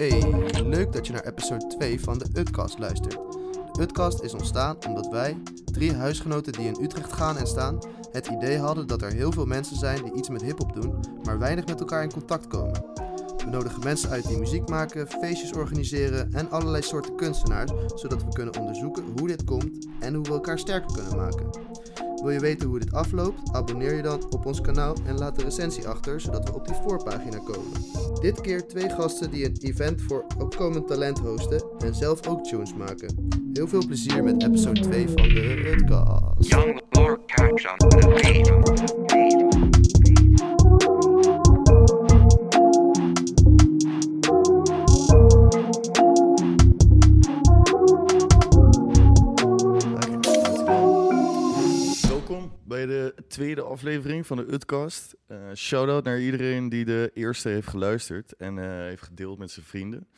Hey, leuk dat je naar episode 2 van de Utcast luistert. De Utcast is ontstaan omdat wij, drie huisgenoten die in Utrecht gaan en staan, het idee hadden dat er heel veel mensen zijn die iets met hip-hop doen, maar weinig met elkaar in contact komen. We nodigen mensen uit die muziek maken, feestjes organiseren en allerlei soorten kunstenaars, zodat we kunnen onderzoeken hoe dit komt en hoe we elkaar sterker kunnen maken. Wil je weten hoe dit afloopt? Abonneer je dan op ons kanaal en laat een recensie achter, zodat we op die voorpagina komen. Dit keer twee gasten die een event voor opkomend talent hosten en zelf ook tunes maken. Heel veel plezier met episode 2 van de Podcast. Young Lord catch on the beat. Bij de tweede aflevering van de Utcast. Eh Shout-out naar iedereen die de eerste heeft geluisterd en eh, heeft gedeeld met zijn vrienden.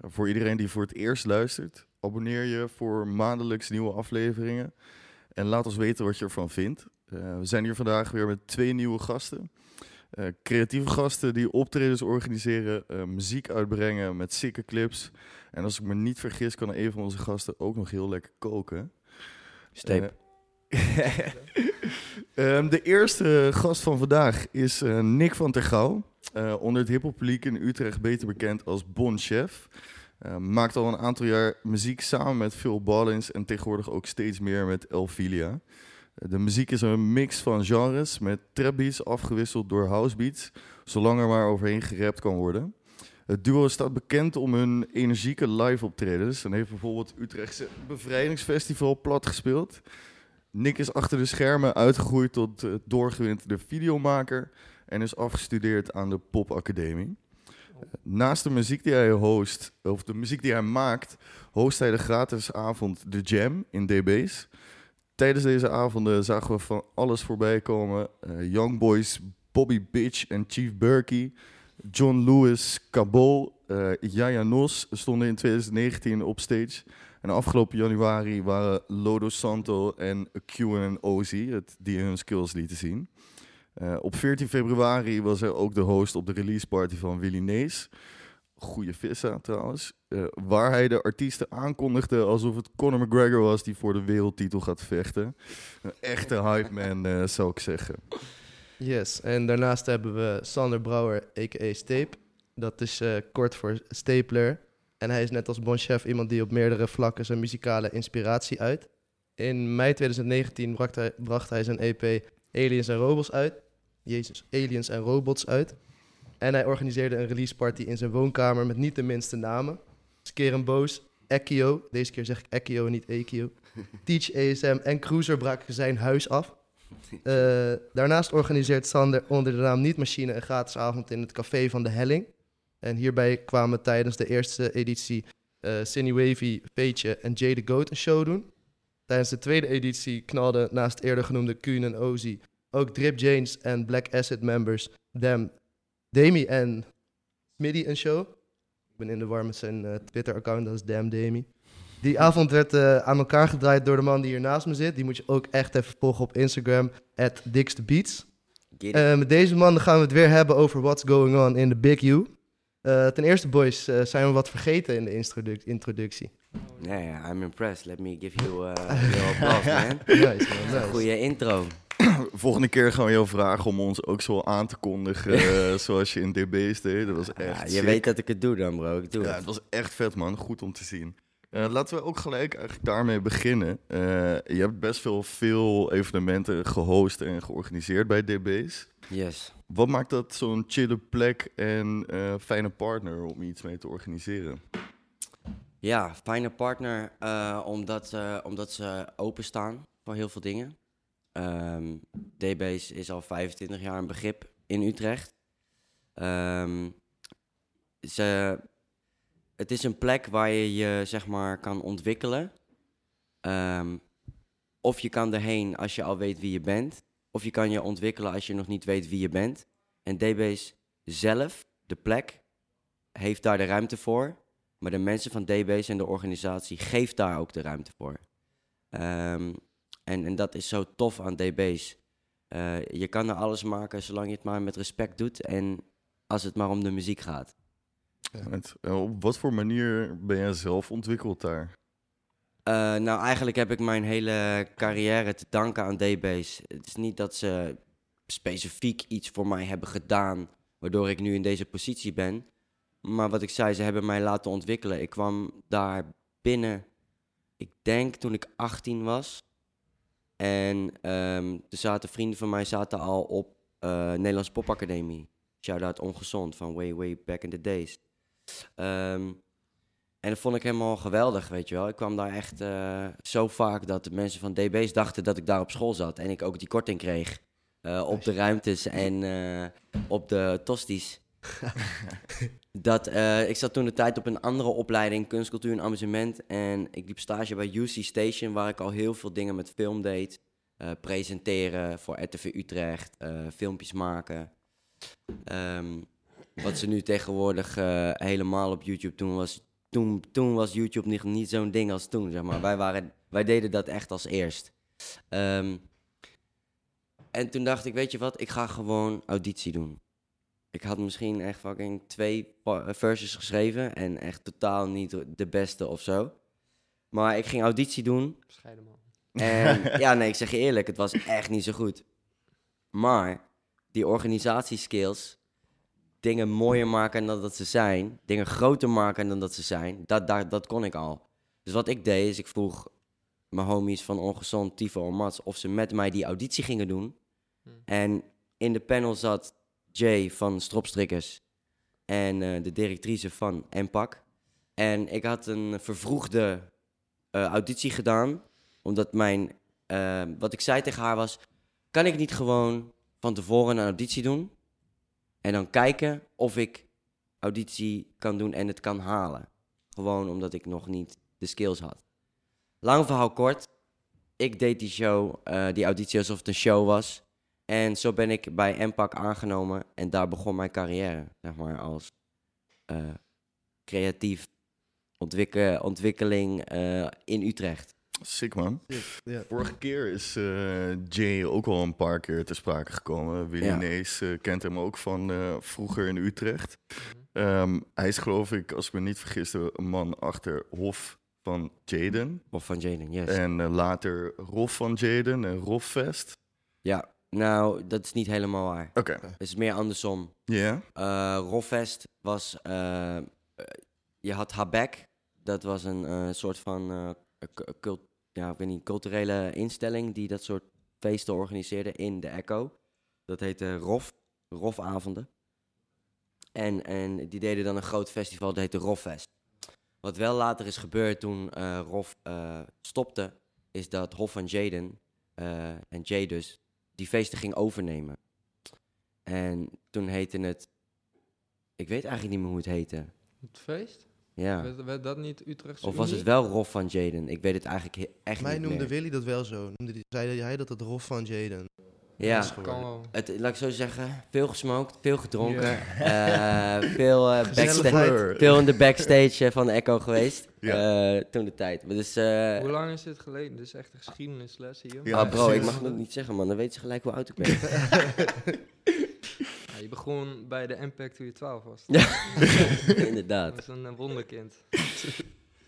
Eh, voor iedereen die voor het eerst luistert, abonneer je voor maandelijks nieuwe afleveringen. En laat ons weten wat je ervan vindt. We zijn hier vandaag weer met twee nieuwe gasten. Creatieve gasten die optredens organiseren, muziek uitbrengen met sikke clips. En als ik me niet vergis, kan een van onze gasten ook nog heel lekker koken. Steep. Eh, ehm, de eerste gast van vandaag is eh, Nick van ter Gouw. Eh, onder het hiphoppubliek in Utrecht beter bekend als Bon Chef. Eh, maakt al een aantal jaar muziek samen met Phil Ballins en tegenwoordig ook steeds meer met Elfilia. Eh, de muziek is een mix van genres met trapbeats afgewisseld door housebeats, zolang er maar overheen gerapt kan worden. Het duo staat bekend om hun energieke live optredens en heeft bijvoorbeeld Utrechtse Bevrijdingsfestival plat gespeeld. Nick is achter de schermen uitgegroeid tot uh, doorgewinterde videomaker en is afgestudeerd aan de Pop Academie. Naast de muziek die hij host, of de muziek die hij maakt, host hij de gratis avond The Jam in DB's. Tijdens deze avonden zagen we van alles voorbij komen. Uh, Young Boys, Bobby Bitch en Chief Burkey, John Lewis, Cabol, uh, Yaya Nos stonden in 2019 op stage. En afgelopen januari waren Lodo Santo en Q en het die hun skills lieten zien. Uh, op 14 februari was hij ook de host op de release party van Willy Nees. Goeie vissa trouwens. Uh, waar hij de artiesten aankondigde alsof het Conor McGregor was die voor de wereldtitel gaat vechten. Een echte hype man uh, zou ik zeggen. Yes, en daarnaast hebben we Sander Brouwer, a.k.a. Stape. Dat is kort voor Stapler. En hij is net als Bon Chef iemand die op meerdere vlakken zijn muzikale inspiratie uit. In mei 2019 bracht hij, bracht hij zijn EP Aliens en Robots uit. Jezus, Aliens en Robots uit. En hij organiseerde een release party in zijn woonkamer met niet de minste namen. Skeren Boos, Ekio, deze keer zeg ik Ekio en niet Ekio. Teach ASM en Cruiser braken zijn huis af. Uh, daarnaast organiseert Sander onder de naam Niet Machine een gratis avond in het café van de Helling. En hierbij kwamen tijdens de eerste editie uh, Cindy Wavy, Peetje en Jay the Goat een show doen. Tijdens de tweede editie knalden naast eerder genoemde Kuhn en Ozzy ook Drip Janes en Black Acid members Dem, Demi en Smiddy een show. Ik ben in de war met zijn uh, Twitter-account, dat is Damn Demi. Die avond werd uh, aan elkaar gedraaid door de man die hier naast me zit. Die moet je ook echt even volgen op Instagram, at Beats. Uh, met deze man gaan we het weer hebben over what's going on in the Big U. Uh, ten eerste, boys, uh, zijn we wat vergeten in de introduc introductie? Nee, yeah, I'm impressed. Let me give you uh, your applause, man. nice, man. Nice. Goeie intro. Volgende keer gaan we jou vragen om ons ook zo aan te kondigen zoals je in DB's deed. Dat was echt ja, je sick. weet dat ik het doe dan, bro. Ik doe ja, het. het was echt vet, man. Goed om te zien. Uh, laten we ook gelijk eigenlijk daarmee beginnen. Uh, je hebt best veel, veel evenementen gehost en georganiseerd bij DB's. Yes. Wat maakt dat zo'n chille plek en uh, fijne partner om iets mee te organiseren? Ja, fijne partner omdat, omdat ze openstaan voor heel veel dingen. Um, DB's is al 25 jaar een begrip in Utrecht. Um, ze, het is een plek waar je je zeg maar kan ontwikkelen. Um, of je kan erheen als je al weet wie je bent. Of je kan je ontwikkelen als je nog niet weet wie je bent. En DB's zelf, de plek, heeft daar de ruimte voor. Maar de mensen van DB's en de organisatie geeft daar ook de ruimte voor. Um, en, en dat is zo tof aan DB's. Uh, je kan er alles maken zolang je het maar met respect doet en als het maar om de muziek gaat. Eh, op wat voor manier ben jij zelf ontwikkeld daar? Eh, nou, eigenlijk heb ik mijn hele carrière te danken aan D-Base. Het is niet dat ze specifiek iets voor mij hebben gedaan, waardoor ik nu in deze positie ben. Maar wat ik zei, ze hebben mij laten ontwikkelen. Ik kwam daar binnen, ik denk toen ik 18 was. En ehm er zaten vrienden van mij zaten al op eh Nederlands Popacademie. Shout-out Ongezond van way, way back in the days. Ehm, en dat vond ik helemaal geweldig, weet je wel. Ik kwam daar echt eh, zo vaak dat de mensen van DB's dachten dat ik daar op school zat. En ik ook die korting kreeg eh, op de ruimtes en eh, op de tosties. dat, ik zat toen de tijd op een andere opleiding, kunstcultuur en amusement. En ik liep stage bij UC Station, waar ik al heel veel dingen met film deed. Presenteren voor RTV Utrecht, filmpjes maken. Ehm, wat ze nu tegenwoordig eh, helemaal op YouTube doen was toen, toen was YouTube niet, niet zo'n ding als toen, zeg maar. Wij, waren, wij deden dat echt als eerst. Ehm, en toen dacht ik, weet je wat, ik ga gewoon auditie doen. Ik had misschien echt fucking twee pa- verses geschreven en echt totaal niet de beste of zo. Maar ik ging auditie doen Bescheiden man. en ja, nee, ik zeg je eerlijk, het was echt niet zo goed. Maar die organisatieskills, dingen mooier maken dan dat ze zijn, dingen groter maken dan dat ze zijn, dat, dat, dat kon ik al. Dus wat ik deed, is ik vroeg mijn homies van Ongezond, Tifo en Mats, of ze met mij die auditie gingen doen. En in de panel zat Jay van Stropstrikkers en eh, de directrice van Empak. En ik had een vervroegde eh, auditie gedaan omdat mijn, eh, wat ik zei tegen haar was, kan ik niet gewoon van tevoren een auditie doen en dan kijken of ik auditie kan doen en het kan halen. Gewoon omdat ik nog niet de skills had. Lang verhaal kort, ik deed die show, eh, die auditie alsof het een show was. En zo ben ik bij Empak aangenomen en daar begon mijn carrière, zeg maar, als eh, creatief ontwikkel, ontwikkeling eh, in Utrecht. Sick man. Ja. Vorige keer is eh, Jay ook al een paar keer ter sprake gekomen. Willy Ja. Nees eh, kent hem ook van eh, vroeger in Utrecht. Ehm, hij is geloof ik, als ik me niet vergis, de man achter Hof van Jaden. Of van Jaden, yes. En later Rof van Jaden en Roffest. Ja, nou, dat is niet helemaal waar. Oké, Het is meer andersom. ja. Eh Roffest was... je had Habek. Dat was een eh, soort van eh, cu- cult, ja, ik weet niet, culturele instelling... die dat soort feesten organiseerde in de Echo. Dat heette Rof. Rofavonden. En, en die deden dan een groot festival, dat heette Roffest. Wat wel later is gebeurd toen eh Rof eh, stopte... is dat Hof van Jaden eh, en Jay dus die feesten ging overnemen. En toen heette het... Ik weet eigenlijk niet meer hoe het heette. Het feest? Ja. Werd, werd dat niet Utrechtse Of was Unie? het wel Rof van Jaden? Ik weet het eigenlijk he- echt Mij niet noemde meer. Willy dat wel zo. Noemde die, zei hij dat het Rof van Jaden Ja, het, laat ik zo zeggen. Veel gesmoked, veel gedronken. eh, veel, eh, backstage, veel in de backstage eh, van de Echo geweest. Ja. eh, toen de tijd. Dus, eh, Hoe lang is dit geleden? Dit is echt een geschiedenisles hier. Ja, ah, bro, ik mag het niet zeggen, man. Dan weet ze gelijk hoe oud ik ben. Ja, je begon bij de Impact toen je 12 was. Inderdaad. Dat is een eh, wonderkind.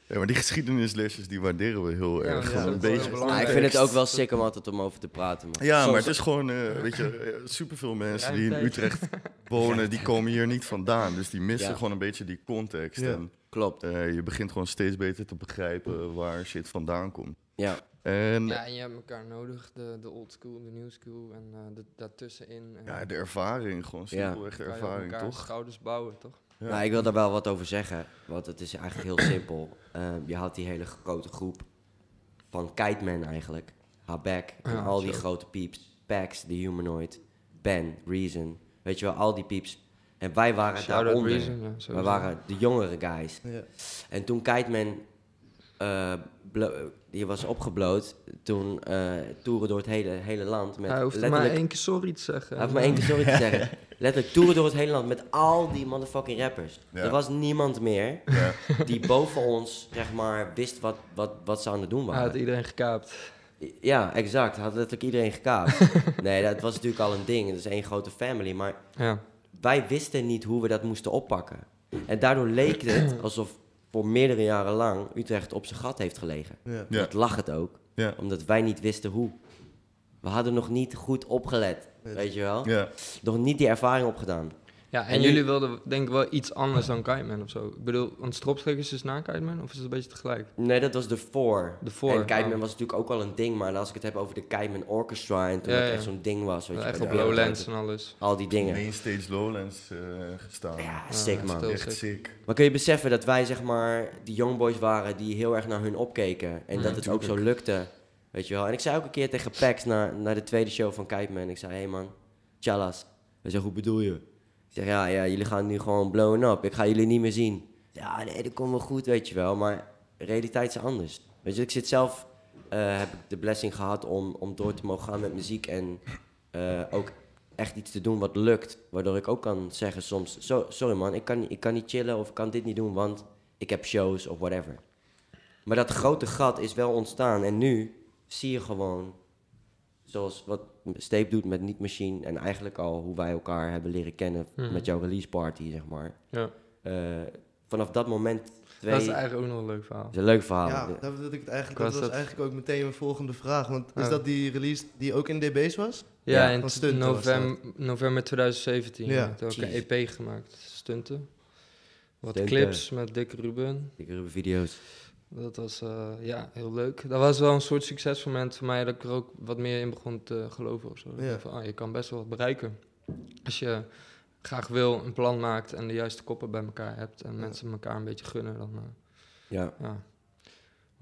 ja, maar die geschiedenislesjes die waarderen we heel Ja, erg. dat een beetje Nou, ik vind het ook wel sick om altijd om over te praten, man. Ja, maar het is gewoon, eh, weet je, eh, superveel mensen Ja, die in. Utrecht wonen, die komen hier niet vandaan. Dus die missen Ja. gewoon een beetje die context. Ja. En Klopt, eh, je begint gewoon steeds beter te begrijpen waar shit vandaan komt. Ja. En Ja, en je hebt elkaar nodig. De, de old school, de new school en eh, de, daartussenin. En ja, de ervaring, gewoon Ja. simpelweg de je op ervaring, elkaar toch? schouders bouwen, toch? Ja. Nou, ik wil daar wel wat over zeggen, want het is eigenlijk heel simpel. Ehm, je had die hele grote groep van Kiteman eigenlijk. Habek en Ja, al die zo. grote pieps. Pax, de Humanoid, Ben, Reason. Weet je wel, al die pieps. En wij waren daaronder. Reason, ja, wij waren de jongere guys. Ja. En toen Kiteman die was opgebloot, toen eh toeren door het hele, hele land. Met Hij hoeft maar letterlijk één keer sorry te zeggen. hij heeft maar één keer sorry te zeggen. Letterlijk toeren door het hele land met al die motherfucking rappers. Ja. Er was niemand meer Ja. die boven ons, zeg maar, wist wat, wat, wat ze aan het doen Hij had waren. iedereen gekaapt. Ja, exact. Had letterlijk iedereen gekaapt. nee, dat was natuurlijk al een ding. Het is één grote family. Maar Ja. wij wisten niet hoe we dat moesten oppakken. En daardoor leek het alsof voor meerdere jaren lang Utrecht op zijn gat heeft gelegen. Ja. Ja. Dat lag het ook, Ja. omdat wij niet wisten hoe. We hadden nog niet goed opgelet, weet je wel? Ja. Nog niet die ervaring opgedaan. Ja, en, jullie wilden denk ik wel iets anders dan Kiteman of zo. Ik bedoel, want Stropstrik is dus na Kiteman of is het een beetje tegelijk? Nee, dat was de voor. De voor, En Kiteman oh. was natuurlijk ook al een ding, maar als ik het heb over de Kiteman Orchestra en toen Ja, echt zo'n ding was, weet je Echt op Lowlands en alles. Al die dingen. Mainstage Lowlands eh, gestaan. Ja, Ja, sick man. Echt sick. sick. Maar kun je beseffen dat wij zeg maar die youngboys waren die heel erg naar hun opkeken en Ja, dat het ook zo lukte, weet je wel. En ik zei ook een keer tegen Pax na, na de tweede show van Kiteman, ik zei, hé hey man, chalas. Hij zei, hoe bedoel je? Zeg, ja, ja, jullie gaan nu gewoon blown up, ik ga jullie niet meer zien. Ja, nee, dat komt wel goed, weet je wel, maar realiteit is anders. Weet je, ik zit zelf, eh, heb ik de blessing gehad om, om door te mogen gaan met muziek en eh, ook echt iets te doen wat lukt. Waardoor ik ook kan zeggen soms, "Zo- sorry man, ik kan, ik kan niet chillen of ik kan dit niet doen, want ik heb shows of whatever. Maar dat grote gat is wel ontstaan en nu zie je gewoon, zoals wat Steep doet met Niet Machine en eigenlijk al hoe wij elkaar hebben leren kennen Mhm. met jouw release party, zeg maar. Ja. Eh, vanaf dat moment twee... Dat is eigenlijk ook nog een leuk verhaal. is een leuk verhaal. Ja, wilde ik het eigenlijk, Was dat was dat- eigenlijk ook meteen mijn volgende vraag. Want is Oh. dat die release die ook in DB's was? Ja, Ja, in november, november 2017 Ja. heb ik ook een. EP gemaakt. Stunten. Wat Stunten. clips met Dick Ruben. Ik heb video's. Dat was eh, ja, heel leuk. Dat was wel een soort succesmoment voor mij dat ik er ook wat meer in begon te geloven of zo. Van, ah, je kan best wel wat bereiken. Als je graag wil, een plan maakt en de juiste koppen bij elkaar hebt en mensen elkaar een beetje gunnen, dan eh, Ja. ja.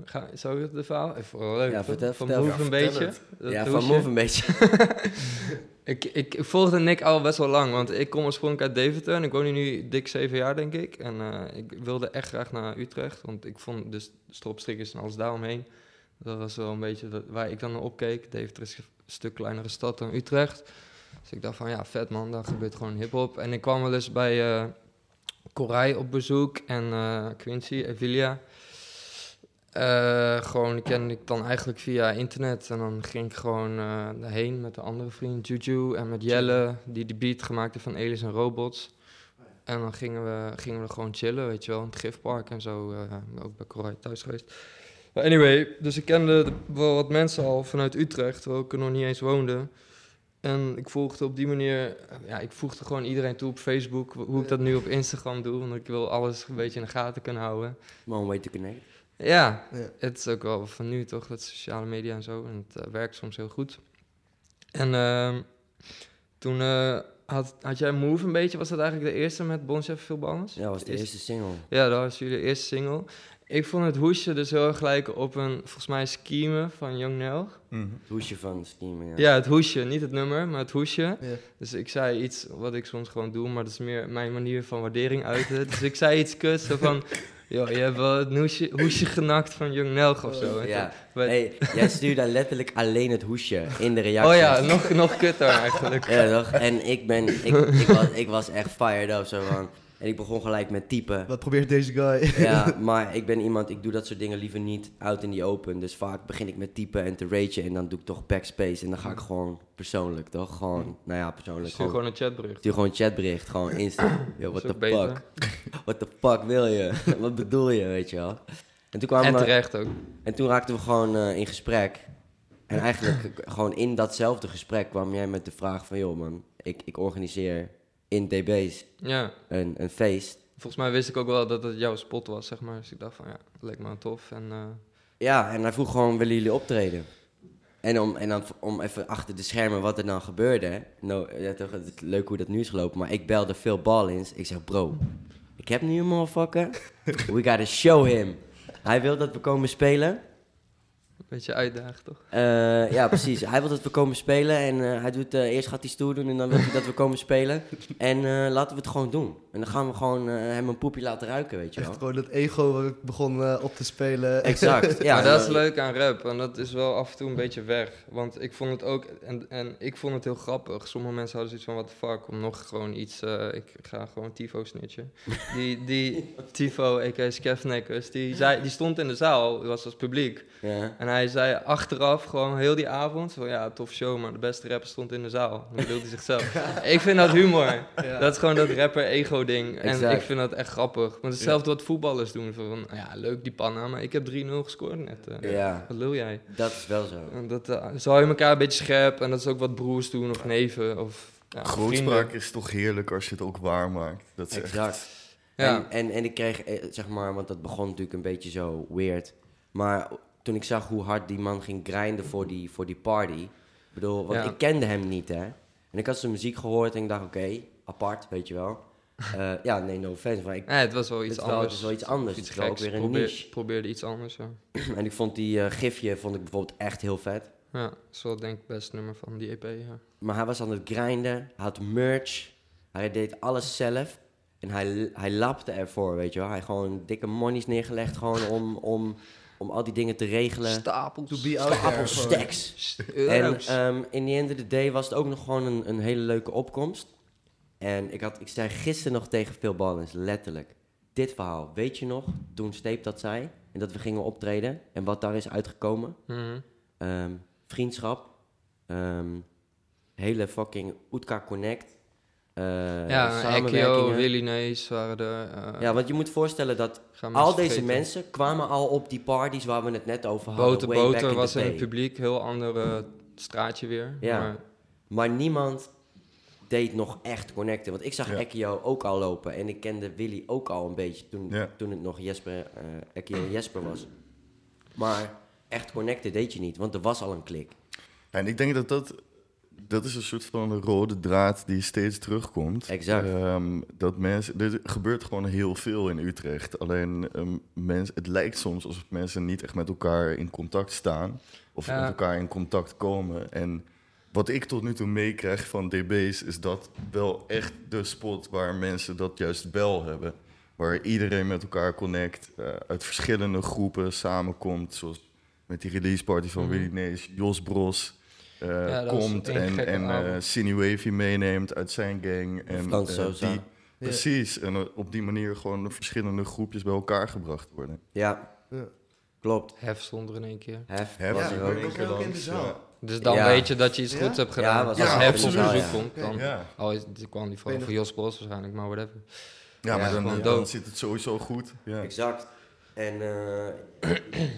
Ga, zou ik het de verhaal? Even leuk. Ja, vertel- van vertel. Move Ja, een beetje. ja, van. Move een beetje. Ik, ik, ik volgde Nick al best wel lang, want ik kom oorspronkelijk uit Deventer en ik woon hier nu dik zeven jaar, denk ik. En eh, ik wilde echt graag naar Utrecht, want ik vond dus stropstrikkers en alles daaromheen. Dat was wel een beetje dat- waar ik dan naar opkeek. Deventer is een stuk kleinere stad dan Utrecht. Dus ik dacht van, ja, vet man, daar gebeurt gewoon hip-hop. En ik kwam wel eens bij Corij op bezoek en eh, Quincy, Evilia. Eh, gewoon kende ik dan eigenlijk via internet. En dan ging ik gewoon eh daarheen met de andere vriend Juju en met Jelle, die de beat gemaakt heeft van Aliens en Robots. En dan gingen we, gingen we gewoon chillen, weet je wel, in het gifpark en zo. eh, ook bij Corrie thuis geweest. Maar anyway, dus ik kende de- wel wat mensen al vanuit Utrecht, terwijl ik er nog niet eens woonde. En ik volgde op die manier, ja, ik voegde gewoon iedereen toe op Facebook, hoe ik dat nu op Instagram doe, want ik wil alles een beetje in de gaten kunnen houden. One way to connect. Ja, Ja. het is ook wel van nu toch, dat sociale media en zo. En het eh, werkt soms heel goed. En ehm, toen eh, had, had jij Move een beetje, was dat eigenlijk de eerste met Bonchef Phil Banners? Ja, dat was de eerste single. Ja, dat was jullie eerste single. Ik vond het hoesje dus heel erg lijken op een, volgens mij, scheme van Young Nel. Mhm. Het hoesje van Steam. Ja. Ja. het hoesje, niet het nummer, maar het hoesje. Dus ik zei iets wat ik soms gewoon doe, maar dat is meer mijn manier van waardering uiten. dus ik zei iets kuts, zo van... Yo, je hebt wel het hoesje, hoesje genakt van Young Nelg of zo. Ja. toen- Hey, jij stuurde letterlijk alleen het hoesje in de reactie. Oh ja, nog, nog kutter eigenlijk. Ja, toch? En ik ben, ik, ik, was, ik was echt fired up zo van. En ik begon gelijk met typen. Wat probeert deze guy? Ja, maar ik ben iemand, ik doe dat soort dingen liever niet out in the open. Dus vaak begin ik met typen en te ragen en dan doe ik toch backspace. En dan ga ik gewoon persoonlijk, toch? Gewoon, nou ja, persoonlijk. Stuur Gewoon, gewoon een chatbericht. stuur gewoon een chatbericht, gewoon instant. Yo, what the fuck? What the fuck wil je? Wat bedoel je, weet je wel? En toen, kwamen En we, terecht ook. en toen raakten we gewoon eh, in gesprek. En eigenlijk gewoon in datzelfde gesprek kwam jij met de vraag van... joh man, ik, ik organiseer in DB's Ja, een, een feest. volgens mij wist ik ook wel dat het jouw spot was, zeg maar. Dus ik dacht van, ja, dat leek me tof. En eh, Ja, en hij vroeg gewoon, willen jullie optreden? En, om, en dan om even achter de schermen wat er dan gebeurde. Nou, ja, toch, het is leuk hoe dat nu is gelopen. Maar ik belde Phil Ballins. Ik zeg, bro, ik heb nu een motherfucker. We gotta show him. Hij wil dat we komen spelen. Een beetje uitdagen, toch? Eh, ja, precies. Hij wil dat we komen spelen. En eh, hij doet, eh, eerst gaat hij stoer doen en dan wil hij dat we komen spelen. En eh, laten we het gewoon doen. En dan gaan we gewoon eh, hem een poepje laten ruiken, weet je wel. Echt gewoon dat ego waar ik begon eh, op te spelen. Exact. Ja, maar dat is leuk aan rap. En dat is wel af en toe een beetje weg. Want ik vond het ook, en, en ik vond het heel grappig. Sommige mensen hadden zoiets van, what the fuck, om nog gewoon iets, eh, ik ga gewoon Tifo snitchen. Die, die Tifo, a.k.a. Skefnekkers, die, zei, die stond in de zaal, was als publiek. Ja. En hij zei achteraf gewoon heel die avond van ja, tof show, maar de beste rapper stond in de zaal. Dan bedoelt hij zichzelf. ik vind dat humor. Ja. Dat is gewoon dat rapper-ego-ding. En ik vind dat echt grappig. Want hetzelfde wat voetballers doen. Van, ja, leuk die panna, maar ik heb 3-0 gescoord net. eh. Ja, Wat lul jij? dat is wel zo. En dat uh, zal je elkaar een beetje scherp. En dat is ook wat broers doen of neven of ja, Grootspraak vrienden. is toch heerlijk als je het ook waar maakt. Dat is echt... Ja. En, en, en ik kreeg, eh, zeg maar, want dat begon natuurlijk een beetje zo weird. Maar toen ik zag hoe hard die man ging grinden voor die, voor die party. Ik bedoel, want Ja. ik kende hem niet, hè. En ik had zijn muziek gehoord en ik dacht, oké, apart, weet je wel. Eh, ja, nee, no offense, maar ik, Nee, het was wel iets wel- anders. het is wel iets anders. Iets wel ook geks. weer een Probeer- niche. Probeerde iets anders, ja. en ik vond die eh, gifje vond ik bijvoorbeeld echt heel vet. Ja, dat is wel denk ik het beste nummer van die EP, ja. Maar hij was aan het grinden, hij had merch, hij deed alles zelf. En hij, hij lapte ervoor, weet je wel. Hij gewoon dikke monies neergelegd gewoon om, om, om al die dingen te regelen. Stapels. To be out. Stapels, stacks. En ehm in the end of the day was het ook nog gewoon een, een hele leuke opkomst. En ik, had, ik zei gisteren nog tegen Phil Ballens, letterlijk. Dit verhaal, weet je nog, toen Steep dat zei... en dat we gingen optreden en wat daar is uitgekomen? Mhm. Ehm, vriendschap, ehm, hele fucking Oetka Connect, eh ja, Ekio, samenwerkingen. Willy Nees waren er. eh, Ja, want je moet voorstellen dat al deze vergeten. mensen kwamen al op die parties waar we het net over hadden. Boter Boter was in het publiek, heel ander eh, straatje weer. Ja. Maar, Maar niemand deed nog echt connecten. Want ik zag Ja. Ekio ook al lopen. En ik kende Willy ook al een beetje toen, Ja. toen het nog Jesper, eh Ekio en Jesper was. Maar echt connecten deed je niet, want er was al een klik. En ik denk dat dat, dat is een soort van rode draad die steeds terugkomt. Exact. Ehm, dat mensen, er gebeurt gewoon heel veel in Utrecht. Alleen ehm, mensen, het lijkt soms alsof mensen niet echt met elkaar in contact staan. Of Ja. met elkaar in contact komen. En wat ik tot nu toe meekrijg van DB's is dat wel echt de spot waar mensen dat juist wel hebben. Waar iedereen met elkaar connect, eh, uit verschillende groepen samenkomt. Zoals met die release party van Mhm. Willy Nees, Jos Bros. Eh, Ja, komt één en, en eh Wavy meeneemt uit zijn gang. En eh, die, precies, en op die manier gewoon de verschillende groepjes bij elkaar gebracht worden. Ja, Ja. klopt. Hef stond er in één keer. Hef, Hef was Ja, er maar ook. ik was ook in de zaal. Ja. Dus dan Ja. weet je dat je iets Ja? goeds hebt Ja, gedaan. was Als Hef op bezoek Ja. komt, dan... Ja. Oh, is- die kwam die van, Weet van Jos Bros waarschijnlijk, maar whatever. Ja, maar Ja, dan, dan zit het sowieso goed. Ja. Exact. En eh,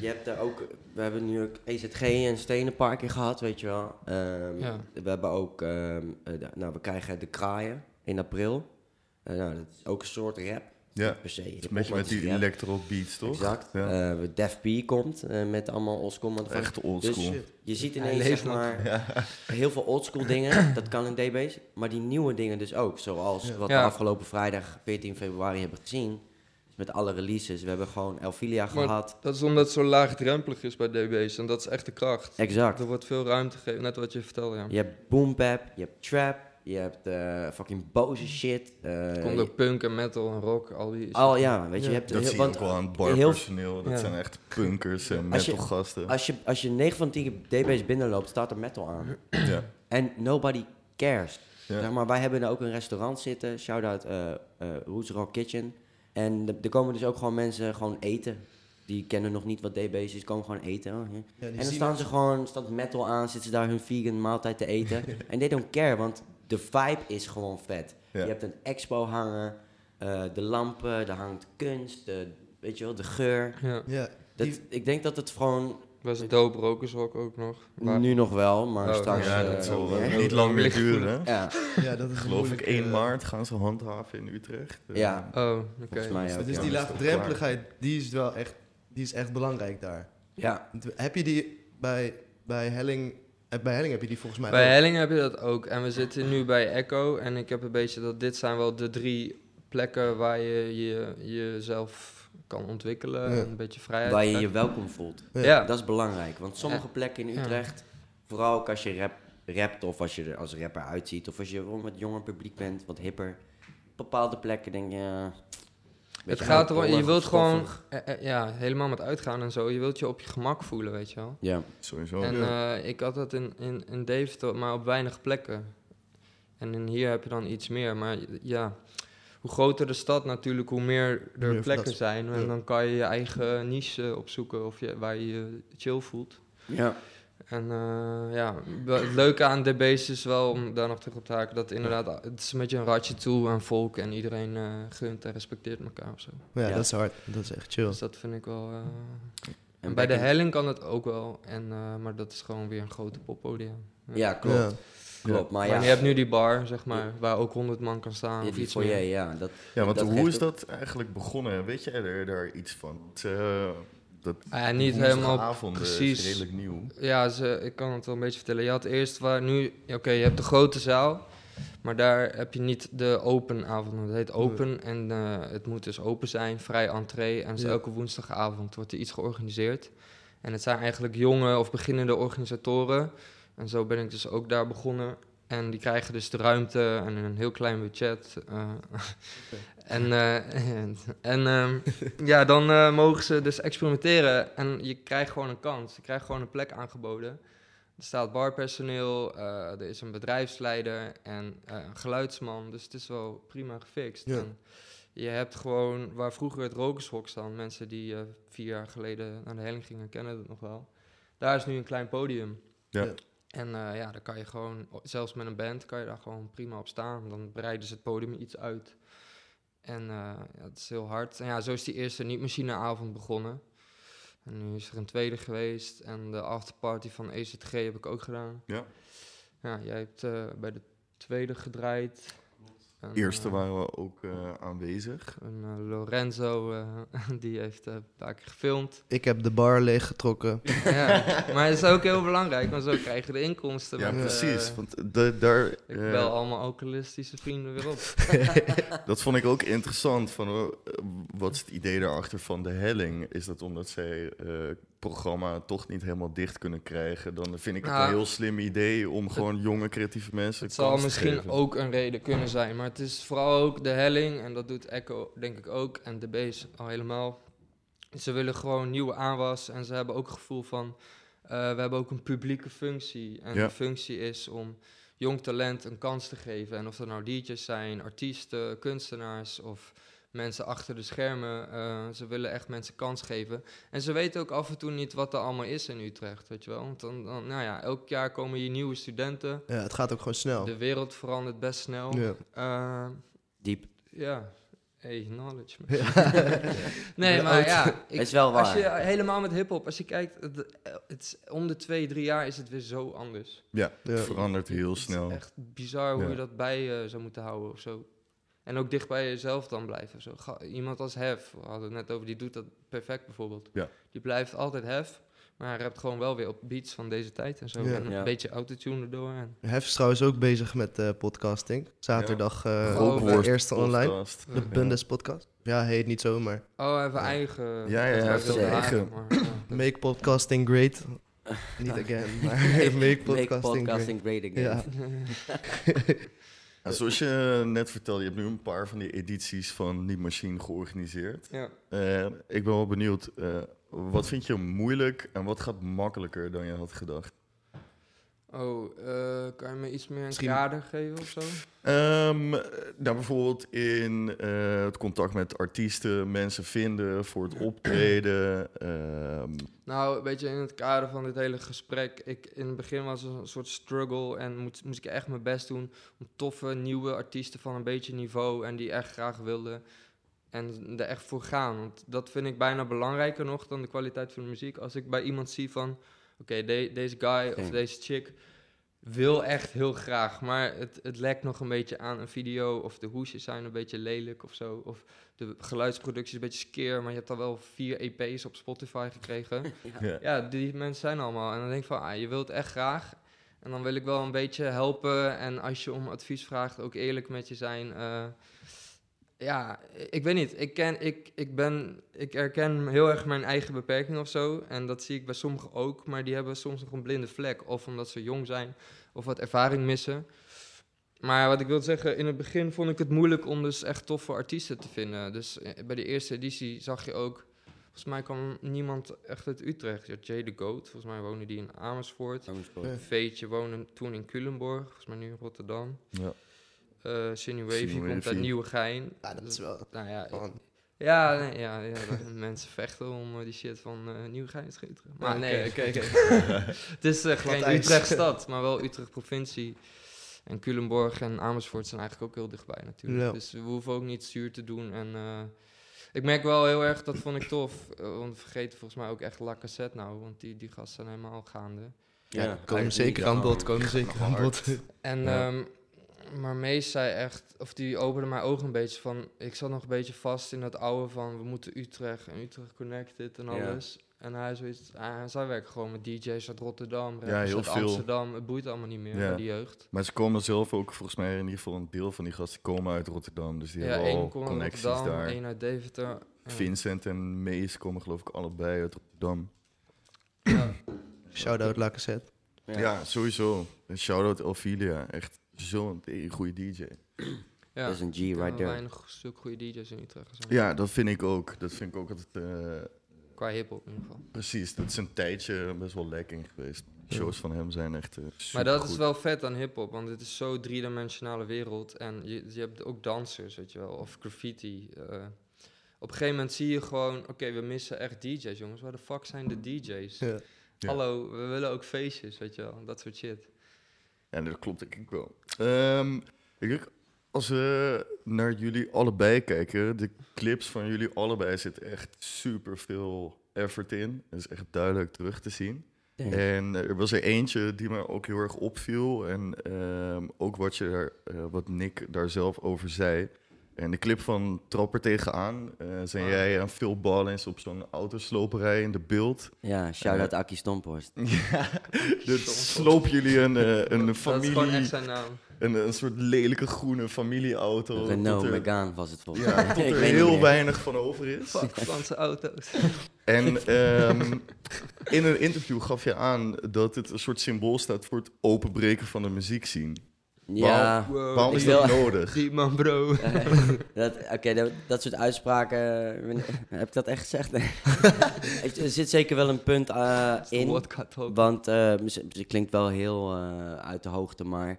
je hebt daar ook, we hebben nu ook EZG en Stenen een paar keer gehad, weet je wel. Ehm, Ja. We hebben ook, ehm, eh, de- nou we krijgen de kraaien in april. Eh, nou, dat is ook een soort rap. Ja, Per se. een beetje met die electro beats, toch? Exact. Ja. Eh, Def P komt eh, met allemaal oldschool. Echt oldschool. Dus je ziet ineens zeg maar, heel veel oldschool dingen. Dat kan in DB's. Maar die nieuwe dingen dus ook. Zoals Ja. wat Ja. we afgelopen vrijdag 14 februari hebben gezien. Met alle releases. We hebben gewoon Elfilia Maar- gehad. Dat is omdat het zo laagdrempelig is bij DB's. En dat is echt de kracht. Exact. Er wordt veel ruimte gegeven, net wat je vertelde, ja. Je hebt boom bap, je hebt trap, je hebt eh, fucking boze shit. eh, Er komt ook punk en metal en rock, al die... al ja, weet je, Ja. je hebt Dat heel- zie je want ook wel aan het heel- barpersoneel. Dat Ja. zijn echt punkers en Als je- metalgasten. als je, als je 9 van 10 DB's binnenloopt, staat er metal aan. Ja. En nobody cares. Ja. Zeg maar, wij hebben er ook een restaurant zitten, shout-out eh eh, Roots Rock Kitchen. En er komen dus ook gewoon mensen gewoon eten. Die kennen nog niet wat DB's is, komen gewoon eten. Oh, ja. En dan staan ze gewoon, staat metal aan, zitten ze daar hun vegan maaltijd te eten. en they don't care, want de vibe is gewoon vet. Ja. Je hebt een expo hangen, eh, de lampen, er hangt kunst, de, weet je wel, de geur. Ja, Ja, Dat, ik denk dat het gewoon, was dope rokersrock ook nog. Maar- nu nog wel, maar Oh, straks... Ja, eh, dat zal meer. eh, niet lang meer duren. Ja, ja, dat is Geloof ik moeilijk, 1 eh, maart gaan ze handhaven in Utrecht. Ja. Oh, oké. ook. Dus ja. die laagdrempeligheid, die is wel echt, die is echt belangrijk daar. Ja, Heb je die bij, bij Helling, bij Helling heb je die volgens mij Bij ook. Helling heb je dat ook. En we zitten nu bij Echo. En ik heb een beetje dat dit zijn wel de drie plekken waar je, je jezelf kan ontwikkelen. Ja. En een beetje vrijheid waar je je welkom voelt. Ja. Ja. Dat is belangrijk, want sommige Ja. plekken in Ja. Utrecht, vooral ook als je rap, rapt of als je er als rapper uitziet, of als je gewoon met jonger publiek bent, wat hipper, bepaalde plekken denk je... Het gaat erom, je wilt gewoon, eh, eh, ja, helemaal met uitgaan en zo. Je wilt je op je gemak voelen, weet je wel. Ja, Sowieso. en ja. eh, ik had dat in, in, in Deventer, maar op weinig plekken. En in hier heb je dan iets meer. Maar ja, hoe groter de stad natuurlijk, hoe meer er Meer plekken zijn. En Ja. dan kan je je eigen niche opzoeken of je, waar je je chill voelt. Ja. En eh, ja, wel- het leuke aan DB's is wel, om daar nog terug op te haken, dat inderdaad, het is een beetje een ratje toe aan volk en iedereen eh, gunt en respecteert elkaar of zo. Ja, Ja. dat is hard. Dat is echt chill. Dus dat vind ik wel... eh, En bij de helling kan het ook wel, en, eh, maar dat is gewoon weer een grote poppodium. Ja, klopt. Klopt, maar Maar ja. je hebt nu die bar, zeg maar, waar ook 100 man kan staan Ja, of iets foyer, meer. ja. Dat, Ja, want dat hoe is ook- dat eigenlijk begonnen? Weet jij er daar iets van? Het, eh, dat Ah, ja, niet helemaal woensdagavond, eh, precies. is redelijk nieuw. Ja, ze, ik kan het wel een beetje vertellen. Je had eerst waar nu, oké, je hebt de grote zaal, maar daar heb je niet de open avond. Het heet open en eh, het moet dus open zijn, vrij entree. En Ja. elke woensdagavond wordt er iets georganiseerd. En het zijn eigenlijk jonge of beginnende organisatoren. En zo ben ik dus ook daar begonnen. En die krijgen dus de ruimte en een heel klein budget. eh, en eh, en, en ehm, ja, dan eh, mogen ze dus experimenteren. En je krijgt gewoon een kans. Je krijgt gewoon een plek aangeboden. Er staat barpersoneel, eh, er is een bedrijfsleider en eh, een geluidsman. Dus het is wel prima gefixt. Ja. En je hebt gewoon, waar vroeger het rokershok staan, mensen die eh, vier jaar geleden naar de helling gingen, kennen het nog wel. Daar is nu een klein podium. Ja. Ja. En eh, ja, daar kan je gewoon, zelfs met een band, kan je daar gewoon prima op staan. Dan breiden ze het podium iets uit. En eh, ja, het is heel hard. En ja, zo is die eerste niet-machineavond begonnen. En nu is er een tweede geweest. En de afterparty van EZG heb ik ook gedaan. Ja. Ja, jij hebt eh, bij de tweede gedraaid. En, Eerste eh, waren we ook eh, aanwezig. en, eh, Lorenzo, eh, die heeft een paar keer gefilmd. Ik heb de bar leeggetrokken. ja, maar het is ook heel belangrijk, want zo krijg je de inkomsten. Ja, met, precies. Want de, daar, ik bel allemaal alcoholistische vrienden weer op. dat vond ik ook interessant. Van, eh, wat is het idee daarachter van de helling? Is dat omdat zij eh, programma toch niet helemaal dicht kunnen krijgen? Dan vind ik het Nou, een heel slim idee om gewoon jonge creatieve mensen Het zal misschien geven. ook een reden kunnen zijn, maar het is vooral ook de helling, en dat doet Echo denk ik ook, en de Base al helemaal. Ze willen gewoon nieuwe aanwas en ze hebben ook het gevoel van, eh, we hebben ook een publieke functie. En Ja. de functie is om jong talent een kans te geven. En of dat nou DJ's zijn, artiesten, kunstenaars of mensen achter de schermen. eh, ze willen echt mensen kans geven. En ze weten ook af en toe niet wat er allemaal is in Utrecht, weet je wel. Want dan, dan nou ja, elk jaar komen hier nieuwe studenten. Ja, het gaat ook gewoon snel. De wereld verandert best snel. Ja. Eh, diep. ja, hey, knowledge. nee, maar ja, ik, is wel als waar. je helemaal met hip-hop, als je kijkt, het, het is, om de twee, drie jaar is het weer zo anders. Ja, Ja. het verandert heel Het is snel. echt bizar hoe Ja. je dat bij je zou moeten houden of zo. En ook dicht bij jezelf dan blijven. Zo. Ga- Iemand als Hef, we hadden het net over, die doet dat perfect bijvoorbeeld. Ja. Die blijft altijd Hef, maar hij rapt gewoon wel weer op beats van deze tijd en zo. Ja. En een Ja. beetje autotune erdoor. En, Hef is trouwens ook bezig met eh, podcasting. Zaterdag eh Rookworst de eerste online. podcast. De Ja. Bundes podcast. Ja, heet niet zo, maar oh, Ja. eigen... Ja, ja, heeft eigen. maar, ja. make podcasting great. Niet again, maar make Make podcasting, podcasting great again. Ja. Zoals je net vertelde, je hebt nu een paar van die edities van Niet Machine georganiseerd. ja. Eh, ik ben wel benieuwd, eh, wat vind je moeilijk en wat gaat makkelijker dan je had gedacht? Oh, eh, kan je me iets meer een Misschien- kader geven of zo? Ehm, nou, bijvoorbeeld in eh, het contact met artiesten, mensen vinden voor het optreden. ehm, Nou, weet je, in het kader van dit hele gesprek, ik, in het begin was het een soort struggle en moest, moest ik echt mijn best doen om toffe, nieuwe artiesten van een beetje niveau en die echt graag wilden en er echt voor gaan. Want dat vind ik bijna belangrijker nog dan de kwaliteit van de muziek. Als ik bij iemand zie van, oké, de- deze guy of deze chick wil echt heel graag, maar het, het lekt nog een beetje aan een video of de hoesjes zijn een beetje lelijk of zo. Of de geluidsproductie is een beetje skeer, maar je hebt al wel vier EP's op Spotify gekregen. ja. Ja, die mensen zijn allemaal. En dan denk ik van, ah, je wilt echt graag. En dan wil ik wel een beetje helpen. En als je om advies vraagt, ook eerlijk met je zijn. Eh, ja, ik weet niet. Ik, ken, ik, ik, ben, ik herken heel erg mijn eigen beperking of zo. En dat zie ik bij sommigen ook. Maar die hebben soms nog een blinde vlek. Of omdat ze jong zijn. Of wat ervaring missen. Maar wat ik wil zeggen, in het begin vond ik het moeilijk om dus echt toffe artiesten te vinden. Dus eh, bij de eerste editie zag je ook Volgens mij kwam niemand echt uit Utrecht. Ja, Jay de Goat, volgens mij woonde die in Amersfoort. Amersfoort. Veetje woonde toen in Culemborg, volgens mij nu in Rotterdam. Ja. Eh Sinuwavy Sinuwavy. komt uit Nieuwegein. Ja, dat is wel Nou ja, Ja, nee, ja, ja mensen vechten om eh, die shit van eh Nieuwegein te schieten. Maar Maar nee, oké, het is eh, geen ijs. Utrecht stad, maar wel Utrecht provincie. En Culemborg en Amersfoort zijn eigenlijk ook heel dichtbij natuurlijk. Dus we hoeven ook niet zuur te doen. En eh, ik merk wel heel erg, dat vond ik tof. want we vergeten volgens mij ook echt La Cassette nou, want die, die gasten zijn helemaal gaande. Ja, Ja, komen zeker aan bod, komen zeker aan bod. En, Ja. Maar Mees zei echt, of die opende mijn ogen een beetje van, ik zat nog een beetje vast in dat oude van, we moeten Utrecht en Utrecht Connected en Ja. alles. En hij zoiets, ah, zij werken gewoon met DJ's uit Rotterdam, Ja, heel uit veel. Amsterdam. Het boeit allemaal niet meer Ja. bij die jeugd. Maar ze komen zelf ook, volgens mij in ieder geval een deel van die gasten komen uit Rotterdam. Dus die ja, hebben al één komt uit connecties Rotterdam, daar. één uit Deventer. Ja. Vincent en Mees komen geloof ik allebei uit Rotterdam. Shout-out La Cassette. Ja, sowieso. Een shout-out Elfilia. Echt zo'n goede DJ. Ja. Dat is een G right there. weinig stuk goede DJ's in Utrecht. zo. Ja, dat vind ik ook. Dat vind ik ook altijd... eh, Qua hip-hop in ieder geval. precies, dat is een tijdje best wel lekking geweest. Shows van hem zijn echt uh, Maar dat is wel vet aan hip-hop, want het is zo'n driedimensionale wereld. En je, je hebt ook dansers, weet je wel, of graffiti. eh. op een gegeven moment zie je gewoon, oké, we missen echt DJ's, jongens. Waar de fuck zijn de DJ's? Ja. Ja. Hallo, we willen ook feestjes, weet je wel, dat soort shit. En dat klopt denk ik wel. Ehm, ik denk, als we naar jullie allebei kijken, de clips van jullie allebei zitten echt super veel effort in. Dat is echt duidelijk terug te zien. En er was er eentje die me ook heel erg opviel. En ehm, ook wat, je daar, eh, wat Nick daar zelf over zei. En de clip van Trapper tegenaan eh, zijn jij en Phil Ballins op zo'n autosloperij in de beeld. Ja, shout-out Akkie Stomphorst. ja, dat sloop jullie een, eh, een Dat is gewoon familie, echt zijn naam. een, een soort lelijke groene familieauto. tot Renault er- Megane was het volgens Ja, mij. tot Ik er weet niet heel weinig van over is. Fuck Franse auto's. En ehm, in een interview gaf je aan dat het een soort symbool staat voor het openbreken van de muziekscene. Ja, Wow. Waarom is dat wil- nodig? Die man, bro. dat, oké, dat, dat soort uitspraken, eh, heb ik dat echt gezegd? Nee. er zit zeker wel een punt eh, in. Want eh, het klinkt wel heel eh, uit de hoogte, maar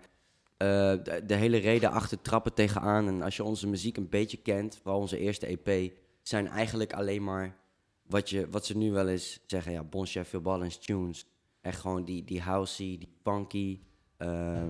eh, de, de hele reden achter trappen tegenaan. En als je onze muziek een beetje kent, vooral onze eerste EP, zijn eigenlijk alleen maar wat, je, wat ze nu wel eens zeggen. Ja, Bon Chef, Phil Ballins, tunes. Echt gewoon die, die housey, die funky. ehm,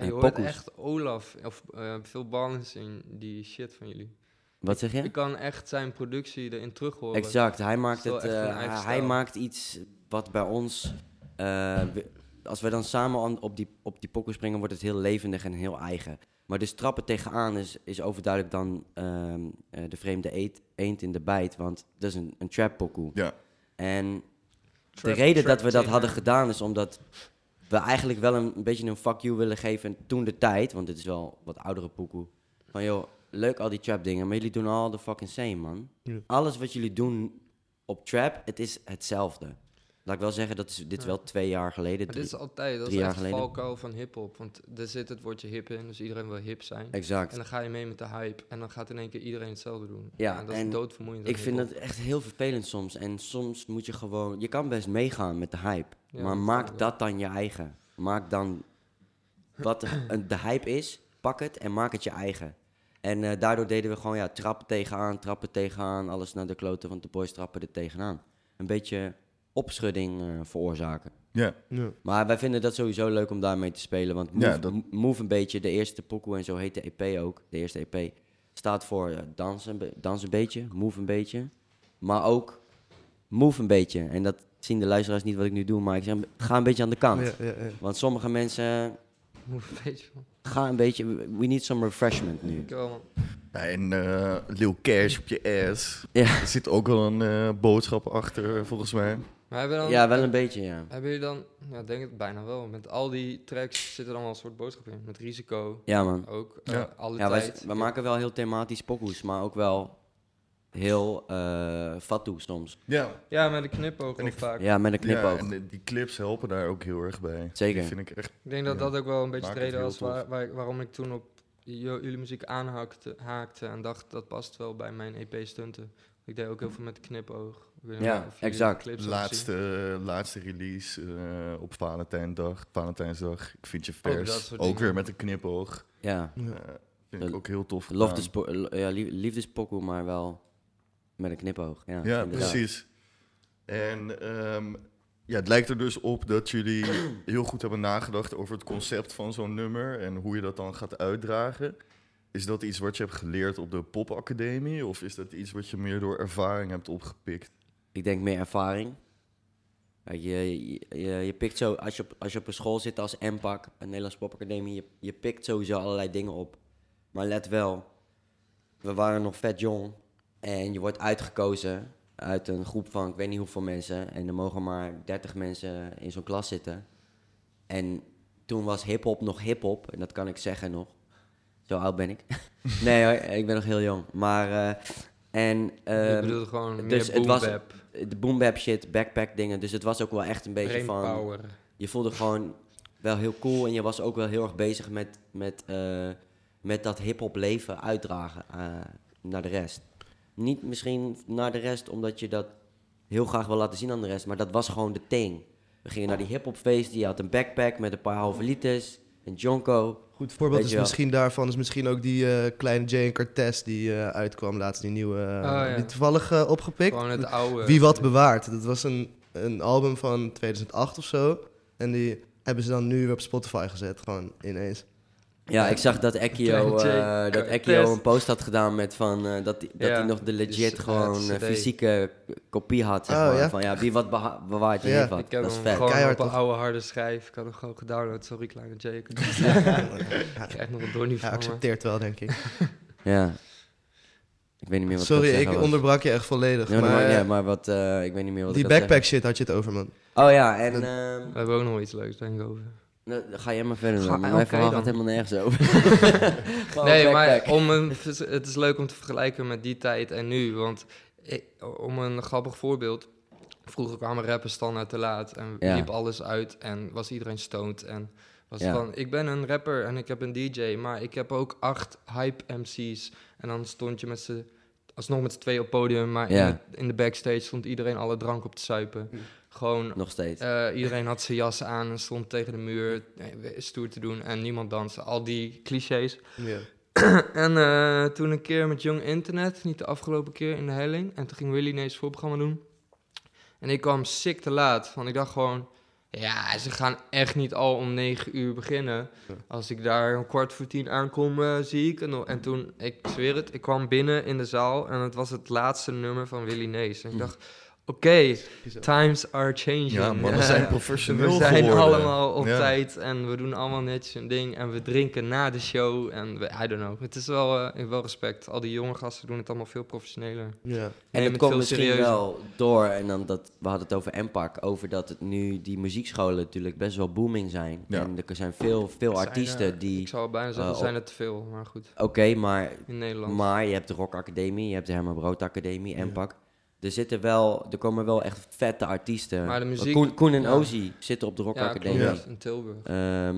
En je hoort echt Olaf of eh, veel balance in die shit van jullie. Wat zeg je? Je kan echt zijn productie erin terug horen. Exact, hij maakt, Het eh, hij maakt iets wat bij ons... eh, we- als we dan samen op die, op die pokken springen, wordt het heel levendig en heel eigen. Maar dus trappen tegenaan is, is overduidelijk dan ehm, eh, de vreemde eet, eend in de bijt. Want dat is een, een trap pokoe. Ja. En Trap- de reden dat we dat hadden gedaan is omdat we eigenlijk wel een, een beetje een fuck you willen geven toen de tijd. Want dit is wel wat oudere pokoe. Van joh, leuk al die trap dingen, maar jullie doen al de fucking same man. Ja. Alles wat jullie doen op trap, het is hetzelfde. Laat ik wel zeggen, dat is, dit Ja. wel twee jaar geleden. Maar dit is drie- altijd, dat drie is jaar echt geleden. valkuil van hip-hop. Want er zit het woordje hip in, dus iedereen wil hip zijn. Exact. En dan ga je mee met de hype. En dan gaat in één keer iedereen hetzelfde doen. Ja, en dat en is doodvermoeiend. Ik vind het echt heel vervelend soms. En soms moet je gewoon... Je kan best meegaan met de hype. Ja, maar dat maak dat dan je eigen. Maak dan wat de, de hype is. Pak het en maak het je eigen. En eh, daardoor deden we gewoon ja, trappen tegenaan, trappen tegenaan. Alles naar de kloten, want de boys trappen er tegenaan. Een beetje opschudding eh, veroorzaken. Ja, Ja. Maar wij vinden dat sowieso leuk om daarmee te spelen. Want Move, Ja, dat- M- Move een beetje, de eerste pokoe en zo heet de EP ook. De eerste EP staat voor eh, dansen, dans een beetje, move een beetje. Maar ook move een beetje. En dat zien de luisteraars niet wat ik nu doe, maar ik zeg, ga een beetje aan de kant. Ja, ja, ja. Want sommige mensen Moet een beetje gaan een beetje, we need some refreshment nu. Ja, en eh Lil Cash op je ass. Ja, Er zit ook wel een eh, boodschap achter, volgens mij. Maar hebben, dan, ja wel een beetje, ja. hebben jullie dan, ja, ik denk het bijna wel. Met al die tracks zit er dan wel een soort boodschap in. Met risico Ja man. ook. eh, Ja. alle Ja, tijd. wij maken wel heel thematisch pokoes, maar ook wel heel eh fatu soms. Ja, Ja, met een knipoog En ook ik- vaak. Ja, met een ja knipoog. en de- die clips helpen daar ook heel erg bij. Zeker. Die vind ik echt... Ik denk dat Ja. dat ook wel een beetje de reden was waar, waar- waarom ik toen op jullie muziek aanhaakte haakte en dacht dat past wel bij mijn EP-stunten. Ik deed ook heel veel met knipoog. Ja, exact. hebben gezien. Laatste, laatste release eh, op Valentijndag, Valentijnsdag. Ik vind je Ook vers. Ook, weer met een knipoog. Ja. Eh, Vind ik ook heel tof ja, lief- liefdespokoe, maar wel met een knipoog. Ja, Ja, precies. En ehm, ja, het lijkt er dus op dat jullie heel goed hebben nagedacht over het concept van zo'n nummer en hoe je dat dan gaat uitdragen. Is dat iets wat je hebt geleerd op de popacademie of is dat iets wat je meer door ervaring hebt opgepikt? Ik denk meer ervaring. Je, je, je pikt zo, als je, op, als je op een school zit als MPAC, een Nederlands Popacademie, je, je pikt sowieso allerlei dingen op. Maar let wel, we waren nog vet jong en je wordt uitgekozen uit een groep van ik weet niet hoeveel mensen. En er mogen maar 30 mensen in zo'n klas zitten. En toen was hip-hop nog hip-hop, en dat kan ik zeggen nog. Zo oud ben ik. nee hoor, ik ben nog heel jong. Maar, eh, en... ik ehm, bedoel gewoon dus het was- boom-bap, de boom bap shit, backpack dingen. Dus het was ook wel echt een beetje van... power. Je voelde gewoon wel heel cool en je was ook wel heel erg bezig met, met, eh, met dat hip-hop leven uitdragen eh, naar de rest. Niet misschien naar de rest omdat je dat heel graag wil laten zien aan de rest, maar dat was gewoon de thing. We gingen naar die hip-hop feesten, je had een backpack met een paar halve liters, een jonko. Goed voorbeeld is misschien daarvan is misschien ook die eh, kleine Jay en Cortez die eh, uitkwam laatst, die nieuwe, eh, ja. die toevallig opgepikt. Gewoon het oude. Wie wat bewaart. Dat was een, een album van 2008 of zo. En die hebben ze dan nu weer op Spotify gezet, gewoon ineens. Ja, ik zag dat Ekio, eh, dat. Ekio een post had gedaan met van, eh, dat, hij- dat Ja, hij nog de legit gewoon eh, fysieke kopie had. Zeg Oh, maar, ja? Van ja, wie wat beha- bewaart je Ja. wat. Ik heb Dat is vet. gewoon Keihard, op een toch? oude harde schijf. Ik had hem gewoon gedownload. Sorry, kleine Jay. Ik krijg nog een donnie hij van accepteert wel, denk ik. Ja. Ik weet niet meer wat Sorry, ik onderbrak je echt volledig. Ja, maar, maar ja, maar wat, eh, ik weet niet meer wat die backpack shit had je het over, man. Oh ja, en ehm, We hebben ook nog iets leuks, denk ik, over. Nou, dan ga jij maar verder. Ga- dan. Mijn oké verhaal dan. gaat helemaal nergens over. Nee, maar om een, het is leuk om te vergelijken met die tijd en nu. Want ik- om een grappig voorbeeld. Vroeger kwamen rappers standaard te laat en Ja. liep alles uit en was iedereen stoned. En was Ja. van, ik ben een rapper en ik heb een DJ, maar ik heb ook acht hype MC's. En dan stond je met z'n, alsnog met z'n twee op podium, maar Ja. in, de, in de backstage stond iedereen alle drank op te suipen. Gewoon Nog steeds. eh, iedereen had zijn jas aan en stond tegen de muur stoer te doen en niemand danste. Al die clichés. Ja. En eh, toen een keer met Jong Internet, niet de afgelopen keer in de helling. En toen ging Willy ineens voorprogramma doen. En ik kwam sick te laat, want ik dacht gewoon... Ja, ze gaan echt niet al om negen uur beginnen. Ja. Als ik daar om kwart voor tien aankom, eh, zie ik... En, en toen, ik zweer het, ik kwam binnen in de zaal... en het was het laatste nummer van Willy Nees. En ik dacht, oké, times are changing. Ja, mannen zijn we professioneel zijn geworden. allemaal op Ja. tijd en we doen allemaal netjes een ding. En we drinken na de show. En we, I don't know. Het is wel, eh, ik heb wel respect. Al die jonge gasten doen het allemaal veel professioneler. Ja. En het het komt misschien serieuzer. wel door, en dan dat, we hadden het over MPAC, over dat het nu die muziekscholen natuurlijk best wel booming zijn. Ja. En er zijn veel, veel Zijn artiesten er- die, Ik zou bijna zeggen, er zijn er te veel. Maar goed, oké, maar, in Nederland. maar je hebt de Rock Academie, je hebt de Herman Brood Academie, MPAC. Er zitten wel, er komen wel echt vette artiesten. Maar de muziek- Koen, Koen en ja. Ozzy zitten op de Rock ja, Academie. klopt. In Tilburg. Ehm,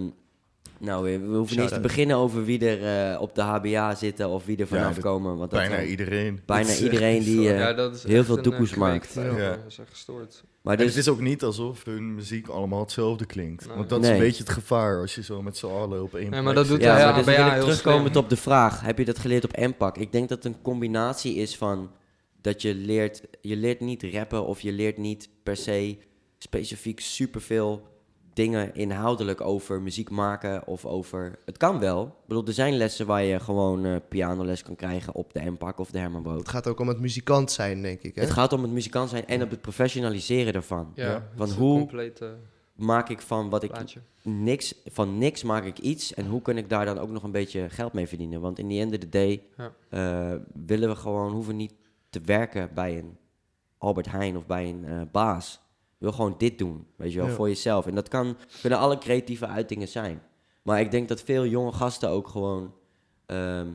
nou, we, we hoeven niet eens te beginnen over wie er eh, op de HBA zitten of wie er vanaf komen. Want dat Bijna iedereen. bijna iedereen die, eh, ja, heel veel een, doekoes eh, maakt. Ja. eh, Dat is echt gestoord. Maar En dus, het is ook niet alsof hun muziek allemaal hetzelfde klinkt. Nee. Want dat is een beetje het gevaar als je zo met z'n allen op één Nee, plek maar dat zit. doet ja, Ja, maar dus terugkomend op de vraag, heb je dat geleerd op MPAC? Ik denk dat het een combinatie is van dat je leert, je leert niet rappen of je leert niet per se specifiek superveel dingen inhoudelijk over muziek maken of over... Het kan wel. Ik bedoel, er zijn lessen waar je gewoon eh, pianoles kan krijgen op de MPAC of de Herman Brood. Het gaat ook om het muzikant zijn, denk ik. Hè? Het gaat om het muzikant zijn en op het professionaliseren daarvan. Ja, Van hoe- complete Maak ik van wat ik plaatje. niks, van niks maak ik iets. En hoe kan ik daar dan ook nog een beetje geld mee verdienen? Want in the end of the day Ja. eh, willen we gewoon, hoeven niet te werken bij een Albert Heijn of bij een eh, baas. Je wil gewoon dit doen, weet je wel, Ja. voor jezelf. En dat kan, kunnen alle creatieve uitingen zijn. Maar ik denk dat veel jonge gasten ook gewoon ehm,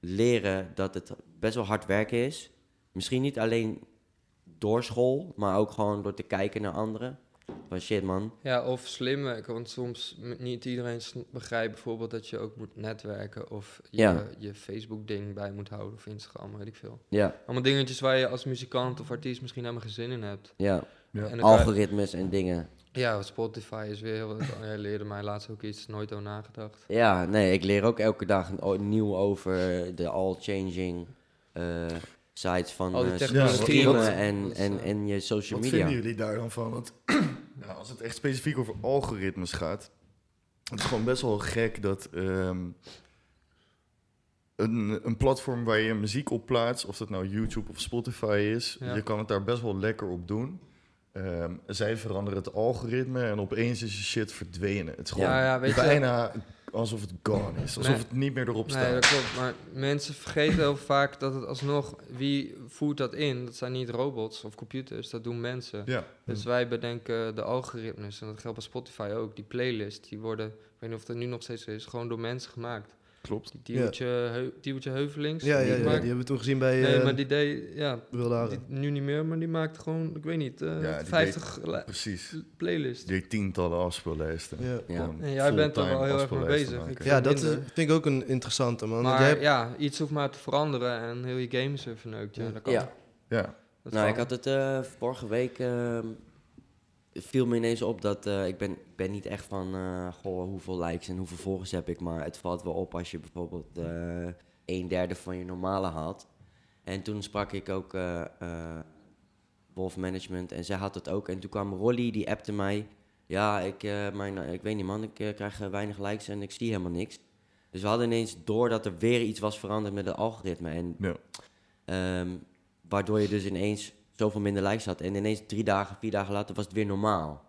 leren dat het best wel hard werken is. Misschien niet alleen door school, maar ook gewoon door te kijken naar anderen. Van shit man, Ja, of slim werken, want soms niet iedereen begrijpt bijvoorbeeld dat je ook moet netwerken of je, Ja. je Facebook-ding bij moet houden of Instagram, weet ik veel. ja, Allemaal dingetjes waar je als muzikant of artiest misschien helemaal geen zin in hebt. ja. Ja. En je- algoritmes en dingen. Ja, Spotify is weer heel... Jij leerde mij laatst ook iets, nooit over nagedacht. Ja, nee, ik leer ook elke dag nieuw over de all-changing eh, sites van eh, technologie, streamen wat- en, en, eh, en je social Wat media. vinden jullie daar dan van? Want nou, als het echt specifiek over algoritmes gaat, het is gewoon best wel gek dat ehm, een, een platform waar je muziek op plaatst, of dat nou YouTube of Spotify is, Ja. je kan het daar best wel lekker op doen. Ehm, zij veranderen het algoritme en opeens is je shit verdwenen. Het is gewoon Ja, ja, bijna alsof het gone is, alsof Nee. het niet meer erop staat. Nee, dat klopt. Maar mensen vergeten heel vaak dat het alsnog... Wie voert dat in? Dat zijn niet robots of computers, dat doen mensen. Ja. Dus wij bedenken de algoritmes. En dat geldt bij Spotify ook. Die playlists, die worden... Ik weet niet of dat nu nog steeds is. Gewoon door mensen gemaakt. Klopt. Die Diewertje, Heu- Diewertje Heuvelings. Ja, ja, die ja, die maakt- hebben we toen gezien bij Nee, eh maar die deed... Ja, die, nu niet meer, maar die maakt gewoon... Ik weet niet, eh, Ja, die 50 li- Precies. playlists. Die tientallen afspeellijsten. Ja. Ja. En jij bent er wel heel erg mee bezig. Ik Ja, dat is, minder. vind ik ook een interessante, man. Maar hebt- ja, iets hoeft maar te veranderen en heel je game is er verneukt. Ja, Ja. dat kan. Ja. Ja. Dat Nou, kan. ik had het eh, vorige week. Viel me ineens op dat eh, ik ben, ben niet echt van eh, goh, hoeveel likes en hoeveel volgers heb ik. Maar het valt wel op als je bijvoorbeeld eh een derde van je normale haalt. En toen sprak ik ook Wolf Management en zij had het ook. En toen kwam Rolly, die appte mij. Ja, ik, mijn, ik weet niet man, ik krijg weinig likes en ik zie helemaal niks. Dus we hadden ineens door dat er weer iets was veranderd met het algoritme. En Ja. Ehm, waardoor je dus ineens zoveel minder likes had. En ineens drie dagen, vier dagen later was het weer normaal.